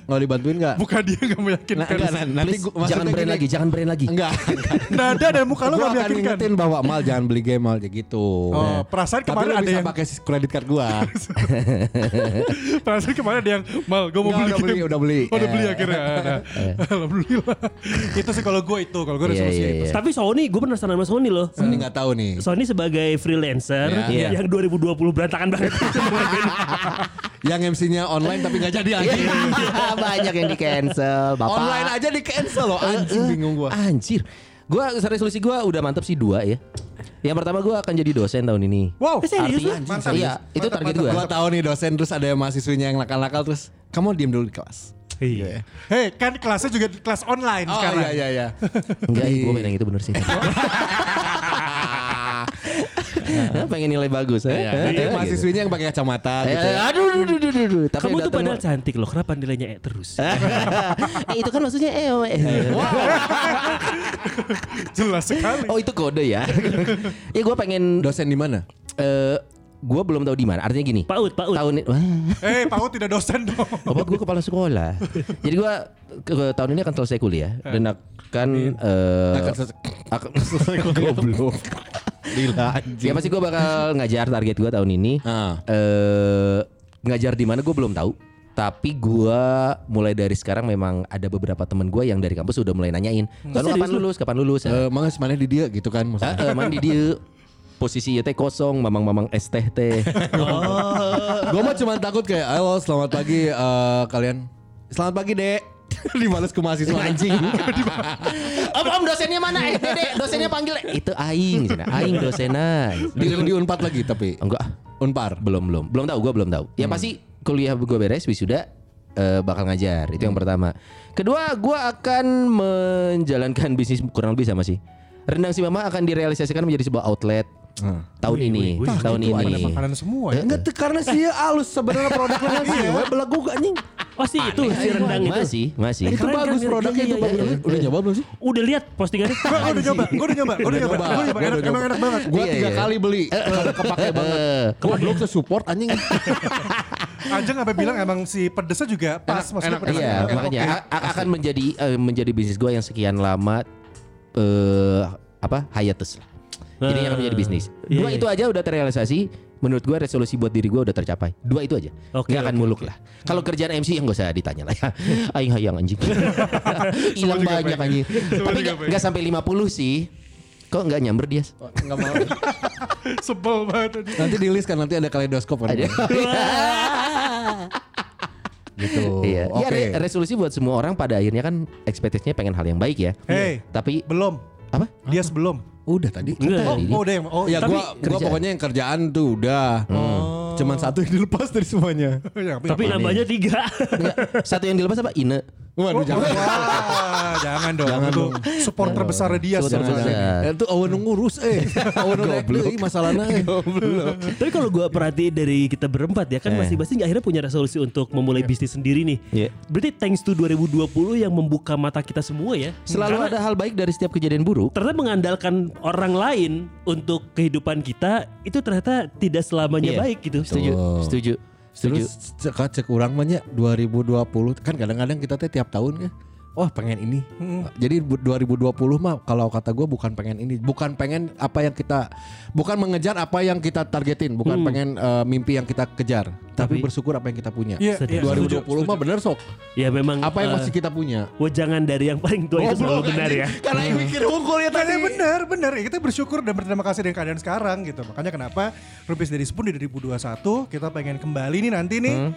Mau dibantuin gak?
Bukan dia gak meyakinkan.
Nah, enggak, nah, nanti gua,
jangan brand
gini.
lagi, jangan brand lagi.
Enggak.
Nada dan muka lu
Gue
gak
akan
meyakinkan.
ingetin bahwa mal jangan beli game mal gitu.
Oh, perasaan
Tapi
kemarin ada
bisa
yang
pakai kredit card gua.
Perasaan kemarin ada yang mal gue mau
Nggak,
beli
udah beli,
game.
udah beli.
Oh, udah beli
Eh.
akhirnya. Nah, Alhamdulillah. itu sih kalau gue itu, kalau gue
Iya,
resolusi
iya,
itu.
iya.
Tapi Sony, gue penasaran sama Sony loh.
Sony nggak tahu nih.
Sony sebagai freelancer yang 2020 berantakan banget.
Yang MC-nya online tapi nggak jadi anjing.
Banyak yang di cancel, Bapak.
Online aja di cancel loh
eh,
bingung gua.
Anjir. Gua resolusi gua udah mantep sih dua ya. Yang pertama gua akan jadi dosen tahun ini.
Wow,
Eh, serius?
Artinya,
Mantap.
iya, itu
Mantap,
target
mantap.
gua.
Gua tahu nih dosen terus ada mahasiswinya yang nakal-nakal terus kamu diem dulu di kelas.
Iya.
Hei, kan kelasnya juga kelas online
Oh
sekarang.
iya iya iya.
Enggak, gua main yang itu bener sih. Nah, pengen nilai bagus, eh?
Iya,
Eh,
Jadi
gitu.
mahasiswinya yang pakai kacamata gitu. ya.
aduh, aduh, aduh, aduh, aduh. Tapi
Kamu tuh padahal cantik loh. Kenapa nilainya E terus?
eh itu kan maksudnya eh. eh.
Jelas sekali.
Oh itu kode ya. ya gue pengen
Dosen di mana?
eh gue belum tahu di mana. Artinya gini.
Paut, Paut.
Tahun
Eh, Pak Ut tidak dosen dong.
obat gue kepala sekolah. Jadi gue ke, ke- tahun ini akan selesai kuliah dan akan eh
Akan selesai-
akan goblok.
Gila anjing.
Ya pasti gue bakal ngajar target gue tahun ini.
Ah.
Eh ngajar di mana gue belum tahu. Tapi gue mulai dari sekarang memang ada beberapa temen gue yang dari kampus udah mulai nanyain. Lalu kapan lulus? Kapan lulus?
Eh, Mangas mana di dia gitu kan
Ah,
maksudnya.
eh, mandi dia posisi teh kosong, mamang-mamang es teh teh.
Gue mah cuma takut kayak halo selamat pagi eh, kalian. Selamat pagi dek. Dibalas ke mahasiswa anjing.
om om dosennya mana? Eh dek, dosennya panggil. Itu aing, cina. aing dosenan.
di, di unpad lagi tapi.
Enggak,
Unpar.
belum belum, belum tahu. Gue belum tahu. Ya pasti kuliah gue beres wisuda eh, bakal ngajar. Itu yang pertama. Kedua, gue akan menjalankan bisnis kurang lebih sama sih. Rendang si mama akan direalisasikan menjadi sebuah outlet tahun ini, tahun
Itu ada
ini.
makanan semua ya.
Enggak tuh karena sih alus sebenarnya produknya sih. Belagu gak anjing.
Oh sih itu si rendang itu.
Masih, masih.
Itu
Keren,
bagus
keren,
produknya
iya,
itu
iya,
bagus.
iya.
Udah nyoba belum sih?
Udah lihat postingannya?
Gue udah nyoba, gue udah nyoba, gue udah nyoba, enak, emang enak banget.
Gua
Iya,
tiga
iya.
kali beli. Kepake banget.
Eh,
Goblok support anjing.
Anjing sampai bilang emang si pedesnya juga pas, maksudnya
enak,
pedesnya.
Iya, makanya akan menjadi eh, menjadi bisnis gue yang sekian lama eh apa hiatus lah. Jadi yang akan menjadi bisnis.
Iya,
Dua
iya.
itu aja udah terrealisasi. Menurut gue resolusi buat diri gue udah tercapai. Dua itu aja.
Oke,
Nggak akan
oke,
muluk lah. Kalau kerjaan MC yang gak usah ditanya lah ya. Aing hayang anjing. Hilang banyak anjing. Tapi nggak nggak sampai 50 sih. Kok nggak nyamber dia?
Enggak mau.
Sebel banget.
Nanti di list kan nanti ada kaleidoskop kan.
Ada.
Gitu.
Iya. Ya,
Oke.
re- resolusi buat semua orang pada akhirnya kan ekspektasinya pengen hal yang baik ya.
Hey,
Tapi
belum.
Apa?
Dia sebelum.
Udah tadi.
Enggak.
Oh, oh udah yang, oh
Ya gua gua pokoknya yang kerjaan tuh udah.
Oh.
Cuman satu yang dilepas dari semuanya.
Ya,
Tapi nambahnya tiga.
Enggak, satu yang dilepas apa? Ine.
Waduh jangan.
Wah, jangan dong.
Jangan dong.
supporter besar dia sebenarnya.
Eh, Itu awan ngurus eh. Awan naik deui masalahna eh.
Tapi kalau gua perhatiin dari kita berempat ya kan
Eh.
masing-masing akhirnya punya resolusi untuk memulai bisnis sendiri nih.
Iya.
Berarti thanks to 2020 yang membuka mata kita semua ya.
Selalu
Karena
ada hal baik dari setiap kejadian buruk.
ternyata mengandalkan orang lain untuk kehidupan kita itu ternyata tidak selamanya
Iya.
baik gitu.
Setuju,
Betul.
setuju. Setuju.
Terus cek, mah nya 2020 kan kadang-kadang kita teh tiap tahun ya. Wah pengen ini. Jadi bu- 2020 mah kalau kata gue bukan pengen ini, bukan pengen apa yang kita, bukan mengejar apa yang kita targetin, bukan pengen eh, mimpi yang kita kejar, tapi,
Tapi-
bersyukur apa yang kita punya.
Iya, iya,
2020
setuju,
mah bener sok.
Ya memang
Apa yang
eh,
masih kita punya?
wejangan dari yang paling tua itu selalu benar ya.
Karena yang mikir hukum ya
Tadi benar, benar. Ya, kita bersyukur dan berterima kasih dengan keadaan sekarang gitu. Makanya kenapa Rupis dari Spoon di 2021 kita pengen kembali nih nanti nih.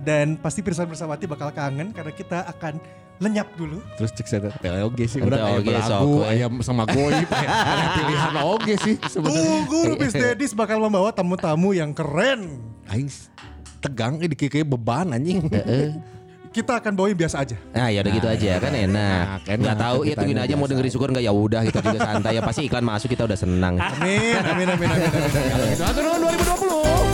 Dan pasti Pirsan Bersawati bakal kangen karena kita akan lenyap dulu.
Terus cek saya teh oge sih
oge, sok,
belagu,
we.
aya sama goib, pilihan oge sih sebenarnya.
Tunggu Rupis Dedis bakal membawa tamu-tamu yang keren.
Aing tegang ini kayak beban anjing.
Kita akan bawa yang biasa aja.
Nah ya udah gitu aja kan enak.
Enak, enak.
Nggak tahu ya tungguin aja mau dengerin syukur nggak ya udah kita juga santai ya pasti iklan masuk kita udah senang.
Amin, amin, amin, amin. amin.
Satu tahun 2020.